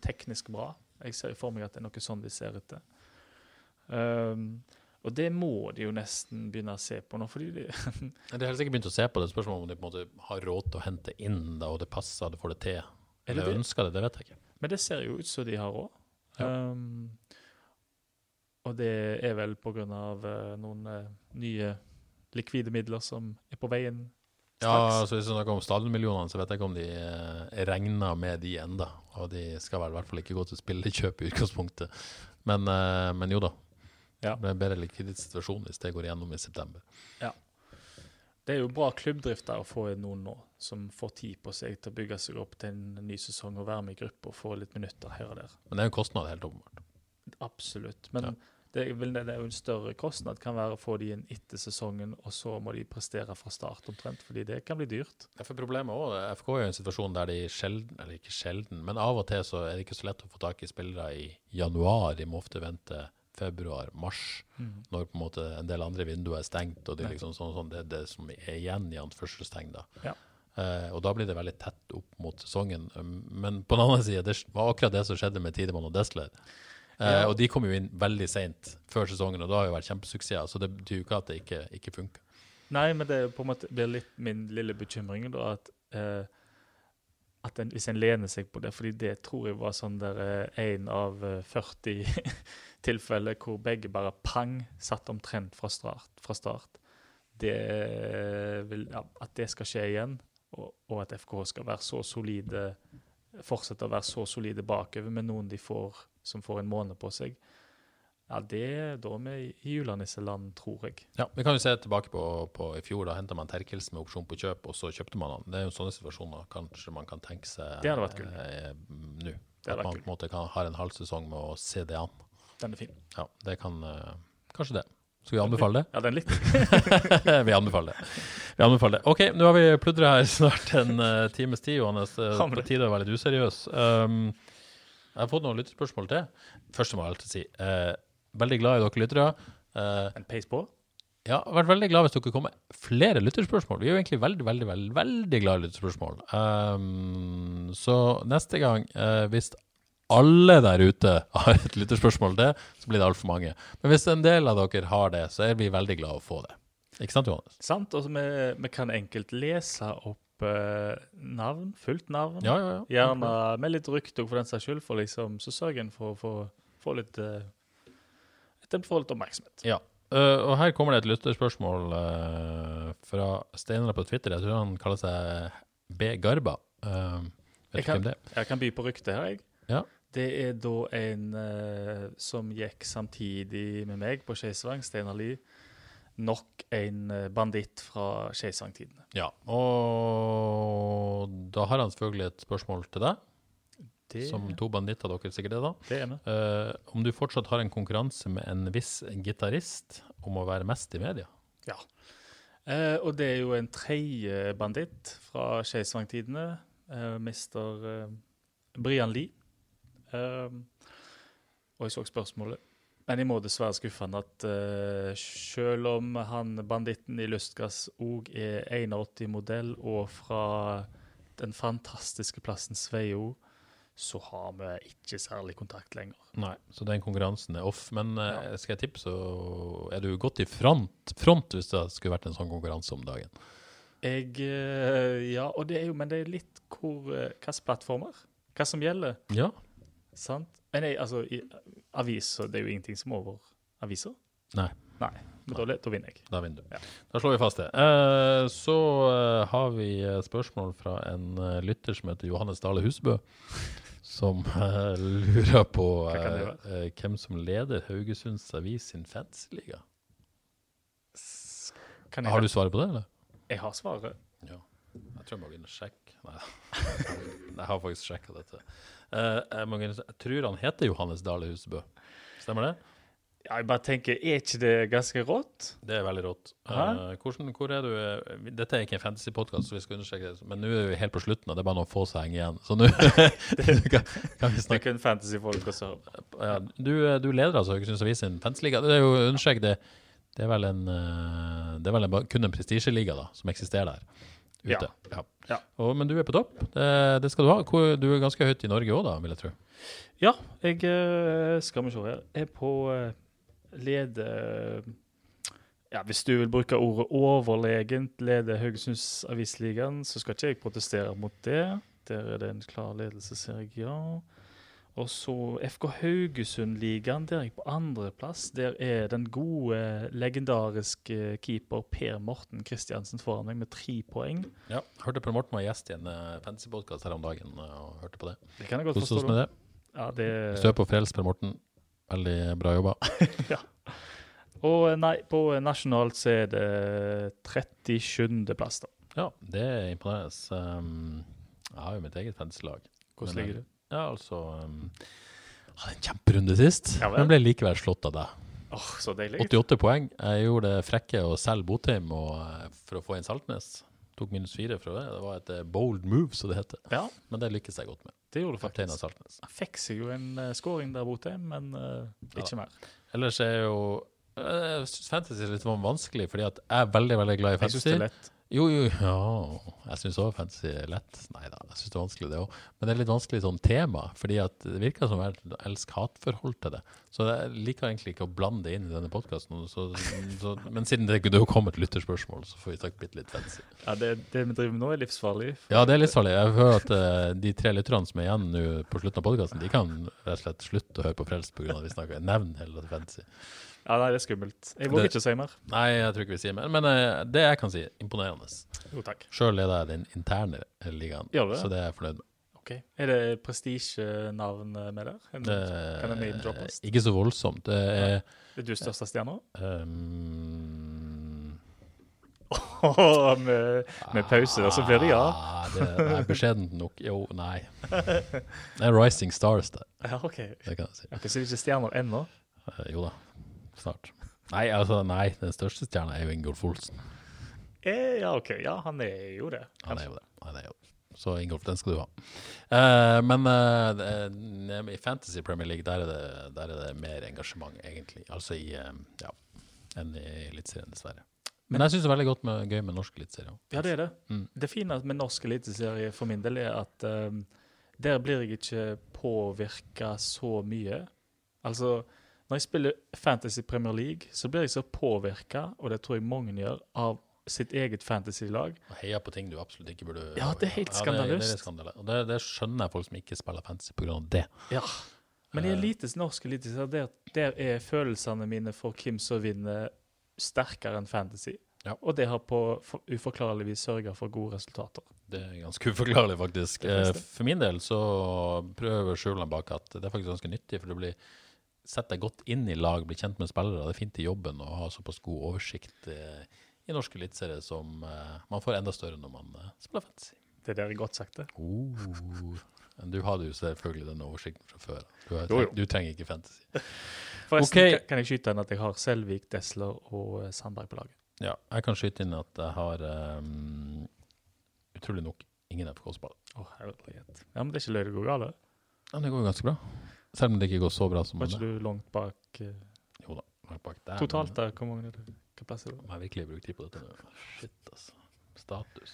Speaker 2: teknisk bra. Jeg ser for meg at det er noe sånn de ser etter. Um, og det må de jo nesten begynne å se på nå, fordi de
Speaker 1: De har helst ikke begynt å se på det. Spørsmålet om de på en måte har råd til å hente inn, da, og det passer, det får det til.
Speaker 2: Er
Speaker 1: Eller
Speaker 2: det?
Speaker 1: ønsker det, det vet jeg ikke.
Speaker 2: Men det ser jo ut som de har råd.
Speaker 1: Ja.
Speaker 2: Um, og det er vel på grunn av eh, noen uh, nye likvide midler som er på veien
Speaker 1: Ja,
Speaker 2: straks.
Speaker 1: altså Hvis du snakker om stallmillionene, så vet jeg ikke om de eh, regner med de enda. Og de skal vel i hvert fall ikke gå til spillekjøp i utgangspunktet. Men, eh, men jo da.
Speaker 2: Ja.
Speaker 1: Det blir en bedre likviditetssituasjon hvis det går igjennom i september.
Speaker 2: Det er jo bra klubbdrift der å få noen nå som får tid på seg til å bygge seg opp til en ny sesong og være med i gruppe og få litt minutter her og der.
Speaker 1: Men det er jo en kostnad, helt åpenbart.
Speaker 2: Absolutt. Men
Speaker 1: Ja.
Speaker 2: det, det er jo en større kostnad kan være å få de inn etter sesongen, og så må de prestere fra start omtrent, fordi det kan bli dyrt.
Speaker 1: Ja, for problemet også, FK er jo en situasjon der de sjelden, eller ikke sjelden, men av og til så er det ikke så lett å få tak i spillere i januar. De må ofte vente februar, mars, når på en måte en del andre vinduer er stengt, og det er liksom sånn, sånn det, det som er igjen i anførselstegn da.
Speaker 2: Ja.
Speaker 1: Eh, og da blir det veldig tett opp mot sesongen. Um, Men på den andre side, det var akkurat det som skjedde med Tidemann og Desler. Eh,
Speaker 2: Ja.
Speaker 1: Og de kom jo inn veldig seint før sesongen, og da har jo vært kjempesuksess. Så det betyr jo ikke at det ikke, ikke funker.
Speaker 2: Nei, men det er på en måte blir litt min lille bekymring da, at, eh, at en, hvis en lener seg på det, fordi det tror jeg var sånn der én av eh, 40 tilfeller hvor begge bare pang satt omtrent fra start. Fra start. Det vil, ja, at det skal skje igjen, og, og at FKH skal være så solide, fortsette å være så solide bakover med noen de får som får en måned på seg, ja, det er da vi i julenisseland, tror jeg.
Speaker 1: Ja, Vi kan jo se tilbake på, på i fjor. Da henta man Terkels med opsjon på kjøp, og så kjøpte man han. Det er jo sånne situasjoner kanskje man kan tenke seg
Speaker 2: Det hadde vært kult.
Speaker 1: eh. At man på en måte kan, har en halv sesong med å se det an.
Speaker 2: Den er fin.
Speaker 1: Ja, det kan uh, Kanskje det. Skal vi anbefale det?
Speaker 2: Ja, den litt.
Speaker 1: vi anbefaler det. Vi anbefaler det. OK, nå har vi pludra her snart en uh, times tid, Johannes.
Speaker 2: Uh,
Speaker 1: på tide å være litt useriøs. Um, jeg har fått noen lyttespørsmål til. Først må jeg alltid si uh, veldig glad i dere lyttere. Uh,
Speaker 2: En peis på.
Speaker 1: ja, jeg har vært veldig glad hvis dere kommer flere lytterspørsmål. Vi er jo egentlig veldig, veldig, veldig, veldig glad i lytterspørsmål. Um, så neste gang, uh, hvis alle der ute har et lytterspørsmål til, så blir det altfor mange. Men hvis en del av dere har det, så er vi veldig glad å få det. Ikke sant, Johannes?
Speaker 2: Sant? Og vi, vi kan enkelt lese opp eh, navn, fullt navn.
Speaker 1: Ja, ja, ja.
Speaker 2: Gjerne med litt rykte for den saks skyld, for liksom, så sørger en for å få, få litt uh, få litt oppmerksomhet.
Speaker 1: Ja. Uh, og her kommer det et lytterspørsmål uh, fra Steinar på Twitter. Jeg tror han kaller seg B. Garba. Uh, vet
Speaker 2: Jeg
Speaker 1: kan, hvem det er.
Speaker 2: jeg kan by på ryktet her, jeg.
Speaker 1: Ja.
Speaker 2: Det er da en eh, som gikk samtidig med meg på Skeisvang, Steinar Lie. Nok en eh, banditt fra Skeisvang-tidene.
Speaker 1: Ja, og da har han selvfølgelig et spørsmål til deg,
Speaker 2: Det,
Speaker 1: som to banditter dere sikkert er da.
Speaker 2: det er med.
Speaker 1: Uh, om du fortsatt har en konkurranse med en viss gitarist om å være mest i media?
Speaker 2: Ja. Uh, og det er jo en tredje banditt fra Skeisvang-tidene, Uh, mister eh, Brian Lie. Eh, og jeg så spørsmålet. Men jeg må dessverre skuffe han at uh, selv om han banditten i Lystgass òg er 81-modell og fra den fantastiske plassen Sveio, så har vi ikke særlig kontakt lenger.
Speaker 1: Nei, så den konkurransen er off. Men eh, skal jeg tippe, så er du godt i front, front hvis det skulle vært en sånn konkurranse om dagen.
Speaker 2: Jeg uh, Ja, og det er jo, men det er litt hvor Hvilke plattformer? Hva som gjelder.
Speaker 1: Ja,
Speaker 2: Sant? Jeg, altså, i aviser Det er jo ingenting som er over aviser.
Speaker 1: Nei.
Speaker 2: Nei, men da, da vinner jeg.
Speaker 1: Da vinner du.
Speaker 2: Ja.
Speaker 1: Da slår vi fast det. Eh, så eh, har vi eh, spørsmål fra en eh, lytter som heter Johannes Dale Husbø, som eh, lurer på eh, hvem som leder Haugesunds Avis sin fansliga. Har du svaret på det, eller?
Speaker 2: jeg har svaret.
Speaker 1: Ja. Jeg tror jeg må gå inn og sjekke. Nei, da. jeg har faktisk sjekka dette. Eh, jeg, se- jeg tror han heter Johannes Dale Husebø. Stemmer det?
Speaker 2: Ja, jeg bare tenker, er ikke det ganske rått?
Speaker 1: Det er veldig rått. Eh, hvordan, hvor er du eh, Dette er ikke en fantasy-podkast, så vi skal understreke det, men nå er vi helt på slutten, og det er bare noen få som henger igjen. Så nå kan, kan vi
Speaker 2: Det er kun fantasyfolk også.
Speaker 1: ja, du, eh, du leder altså Haugesunds Avis sin fansliga. Det er jo understrek det. Det er vel en eh, Det er vel en, kun en prestisjeliga som eksisterer der ute. Ja.
Speaker 2: Ja.
Speaker 1: Og, men du er på topp. Det, det skal du ha. Du er ganske høyt i Norge òg, da, vil jeg tro.
Speaker 2: Ja, jeg eh, skal vi se her. Jeg er på uh, lede Ja, hvis du vil bruke ordet overlegent lede Haugesunds Avisligaen, så skal ikke jeg protestere mot det. Der er det en klar ledelse, ser jeg, ja. Og så FK Haugesund-ligaen, der er jeg på andreplass. Der er den gode, legendariske keeper Per Morten Kristiansen foran meg med tre poeng.
Speaker 1: Ja, Hørte Per Morten var gjest i en uh, fantasy-podkast her om dagen. eh, og hørte på det.
Speaker 2: Det kan jeg godt forstå.
Speaker 1: med det.
Speaker 2: Ja, det
Speaker 1: Hvis og på Frels, Per Morten, veldig bra jobba. ja.
Speaker 2: Og eh, nei, på nasjonalt så er det 37. plass, da.
Speaker 1: Ja, det er imponerende. Um, jeg har jo mitt eget fantasy-lag.
Speaker 2: Hvordan ligger du?
Speaker 1: Ja, altså um, Hadde en kjemperunde sist,
Speaker 2: Ja
Speaker 1: men ble likevel slått av deg.
Speaker 2: Åh, så deilig.
Speaker 1: 88 poeng. Jeg gjorde det frekke å selge Botheim eh, for å få inn Saltnes. Tok minus fire fra det. Det var et eh, bold move, som det heter.
Speaker 2: Ja,
Speaker 1: Men det lykkes jeg godt med.
Speaker 2: det gjorde du
Speaker 1: Kaptein
Speaker 2: faktisk.
Speaker 1: Saltnes.
Speaker 2: Fikk seg jo en uh, scoring der Botheim, men uh, ikke mer.
Speaker 1: Ellers er jo Jeg syns fantasy er litt vanskelig, fordi jeg er veldig veldig glad i
Speaker 2: syns det
Speaker 1: fantasy. Jo, jo, ja. Jeg syns òg fantasy er lett. Nei da, jeg syns det er vanskelig, det òg. Men det er litt vanskelig sånn tema, fordi at det virker som elsker elsk-hat-forhold til det. Så jeg liker egentlig ikke å blande det inn i denne podkasten. Men siden det det kommer et lytterspørsmål, så får vi sagt bitte litt fantasy.
Speaker 2: Ja, det, det vi driver med nå, er livsfarlig.
Speaker 1: Ja, det er livsfarlig. Jeg hører at uh, de tre lytterne som er igjen nå på slutten av podkasten, de kan rett og slett slutte å høre på Frelst pga. at vi snakker nevn hele fantasy.
Speaker 2: Ja, nei, det er skummelt. Jeg våger ikke si mer.
Speaker 1: Nei, jeg tror ikke vi sier mer. Men uh, det jeg kan si, imponerende.
Speaker 2: Jo, takk.
Speaker 1: Sjøl leder jeg den interne ligaen,
Speaker 2: Gjør du det?
Speaker 1: så det er jeg fornøyd med.
Speaker 2: Ok. Er det prestisjenavn med der? En-
Speaker 1: Det
Speaker 2: Kan det name-droppes?
Speaker 1: ikke så voldsomt. Det er
Speaker 2: Er du største stjerna?
Speaker 1: Um,
Speaker 2: med, med pause, og så blir det ja.
Speaker 1: ah, det er beskjedent nok. Jo, nei. Det er Rising Stars der,
Speaker 2: Ja, OK.
Speaker 1: det kan jeg si.
Speaker 2: Ok, så det er ikke stjerner ennå?
Speaker 1: Uh, jo da, snart. Nei, altså, nei, den største stjerna er jo Ingolf Olsen.
Speaker 2: Eh, ja, OK. Ja, han er jo det.
Speaker 1: Han er jo det. Han er jo det. Så Ingolf, den skal du ha. Uh, men uh, i Fantasy Premier League, der er, det, der er det mer engasjement, egentlig. Altså i uh, Ja, enn i Eliteserien, dessverre. Men jeg syns det er veldig godt med, gøy med norsk eliteserie.
Speaker 2: Ja, det er det.
Speaker 1: Mm.
Speaker 2: Det fine med norsk eliteserie for min del er at der blir jeg ikke påvirka så mye. Altså, når jeg spiller Fantasy Premier League, så blir jeg så påvirka, og det tror jeg mange gjør, av sitt eget fantasy-lag.
Speaker 1: Og heia på ting du absolutt ikke burde
Speaker 2: Ja, det er helt skandaløst.
Speaker 1: Ja, det, det, det skjønner jeg folk som ikke spiller fantasy pga. det.
Speaker 2: Ja. Men i
Speaker 1: Eh.
Speaker 2: elites norsk eliteserie, der, der er følelsene mine for hvem som vinner, sterkere enn fantasy.
Speaker 1: Ja.
Speaker 2: Og det har på uforklarlig vis sørga for gode resultater.
Speaker 1: Det er ganske uforklarlig, faktisk. Eh. For min del så prøver skjulene bak at det er faktisk ganske nyttig, for det blir Sett deg godt inn i lag, bli kjent med spillere. Det er fint i jobben å ha såpass god oversikt eh, i norske eliteserie som eh, man får enda større når man eh, spiller fantasy.
Speaker 2: Det der er godt sagt, det.
Speaker 1: Oh. Du hadde jo selvfølgelig den oversikten fra før. Du, har,
Speaker 2: Jo, jo.
Speaker 1: du trenger ikke fantasy.
Speaker 2: Forresten
Speaker 1: okay.
Speaker 2: kan, jeg skyte inn at jeg har Selvik, Desler og Sandberg på laget.
Speaker 1: Ja, jeg kan skyte inn at jeg har um, utrolig nok ingen FK-spillere.
Speaker 2: Å, herlighet. Ja, men det er ikke løye det går galt.
Speaker 1: Ja, det går jo ganske bra. Selv om det ikke går så bra som
Speaker 2: Var ikke du langt bak eh,
Speaker 1: Jo da. langt bak der,
Speaker 2: totalt
Speaker 1: da.
Speaker 2: der? Hvor mange er det? Hva plass er det?
Speaker 1: Må jeg virkelig bruke tid på dette nå? Shit, altså. Status.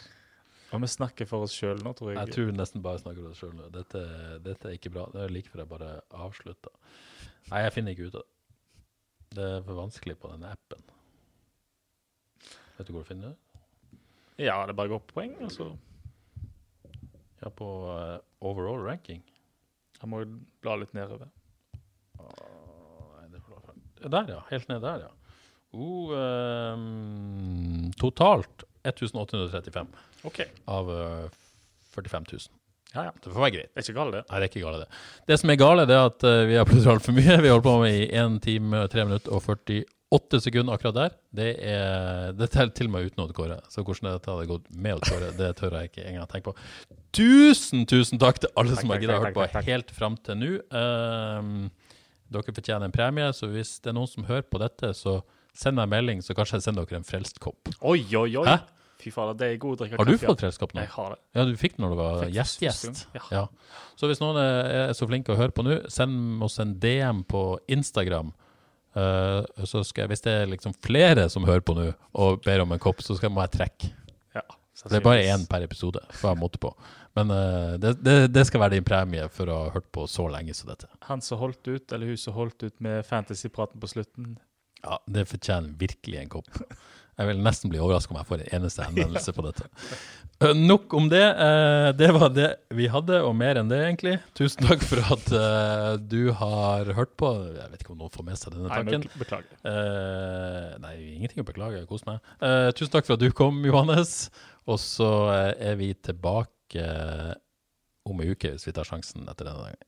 Speaker 2: Og vi snakker for oss sjøl nå, tror jeg.
Speaker 1: Jeg tror nesten bare snakker om det sjøl nå. Dette, dette er ikke bra. Det er like før jeg bare avslutter. Nei, jeg finner ikke ut av det. Det er for vanskelig på den appen. Vet du hvor du finner det?
Speaker 2: Ja, det bare går på poeng. Altså.
Speaker 1: Ja, på eh, overall ranking.
Speaker 2: Jeg må bla litt nedover.
Speaker 1: Der, ja. Helt ned der, ja. Uh, um, totalt 1835
Speaker 2: OK.
Speaker 1: av uh, 45 000.
Speaker 2: Ja, ja.
Speaker 1: Det får være greit.
Speaker 2: Det er ikke galt, det.
Speaker 1: Nei, det er ikke gale, det. Det som er gale, det er at uh, vi har plutselig altfor mye. Vi holder på med i 1 time, 3 minutter og 48 sekunder akkurat der. Det er Det teller til og med uten Odd Kåre. Så hvordan dette hadde gått med Odd Kåre, det tør jeg ikke engang tenke på. Tusen, tusen takk til alle som har
Speaker 2: takk,
Speaker 1: giddet å
Speaker 2: takk,
Speaker 1: høre på
Speaker 2: takk, takk.
Speaker 1: helt fram til nå. Um, dere fortjener en premie, så hvis det er noen som hører på dette, så send meg en melding, så kanskje jeg sender dere en frelst kopp.
Speaker 2: Oi, oi, oi.
Speaker 1: Hæ?
Speaker 2: Fy fader, det er god å drikke
Speaker 1: Har du
Speaker 2: kaffe
Speaker 1: fått frelst kopp nå?
Speaker 2: Jeg har det.
Speaker 1: Ja, du fikk den når du var
Speaker 2: Fikk
Speaker 1: gjest.
Speaker 2: Ja.
Speaker 1: Ja. Så hvis noen er så flinke å høre på nå, send oss en DM på Instagram. Eh, så skal jeg, Hvis det er liksom flere som hører på nå og ber om en kopp, så skal må jeg trekke.
Speaker 2: Ja,
Speaker 1: Det er bare én per episode, for jeg måtte på. Men uh, det, det, det skal være din premie for å ha hørt på så lenge som dette.
Speaker 2: Han som holdt ut, eller hun som holdt ut med fantasypraten på slutten.
Speaker 1: Ja, Det fortjener virkelig en kopp. Jeg vil nesten bli overraska om jeg får en eneste henvendelse på dette. Uh, nok om det. Uh, det var det vi hadde, og mer enn det, egentlig. Tusen takk for at uh, du har hørt på. Jeg vet ikke om noen får med seg denne tanken.
Speaker 2: Nei, beklager.
Speaker 1: Nei, ingenting å beklage. Kos meg. Tusen takk for at du kom, Johannes. Og så er vi tilbake om ei uke, hvis vi tar sjansen etter denne gangen.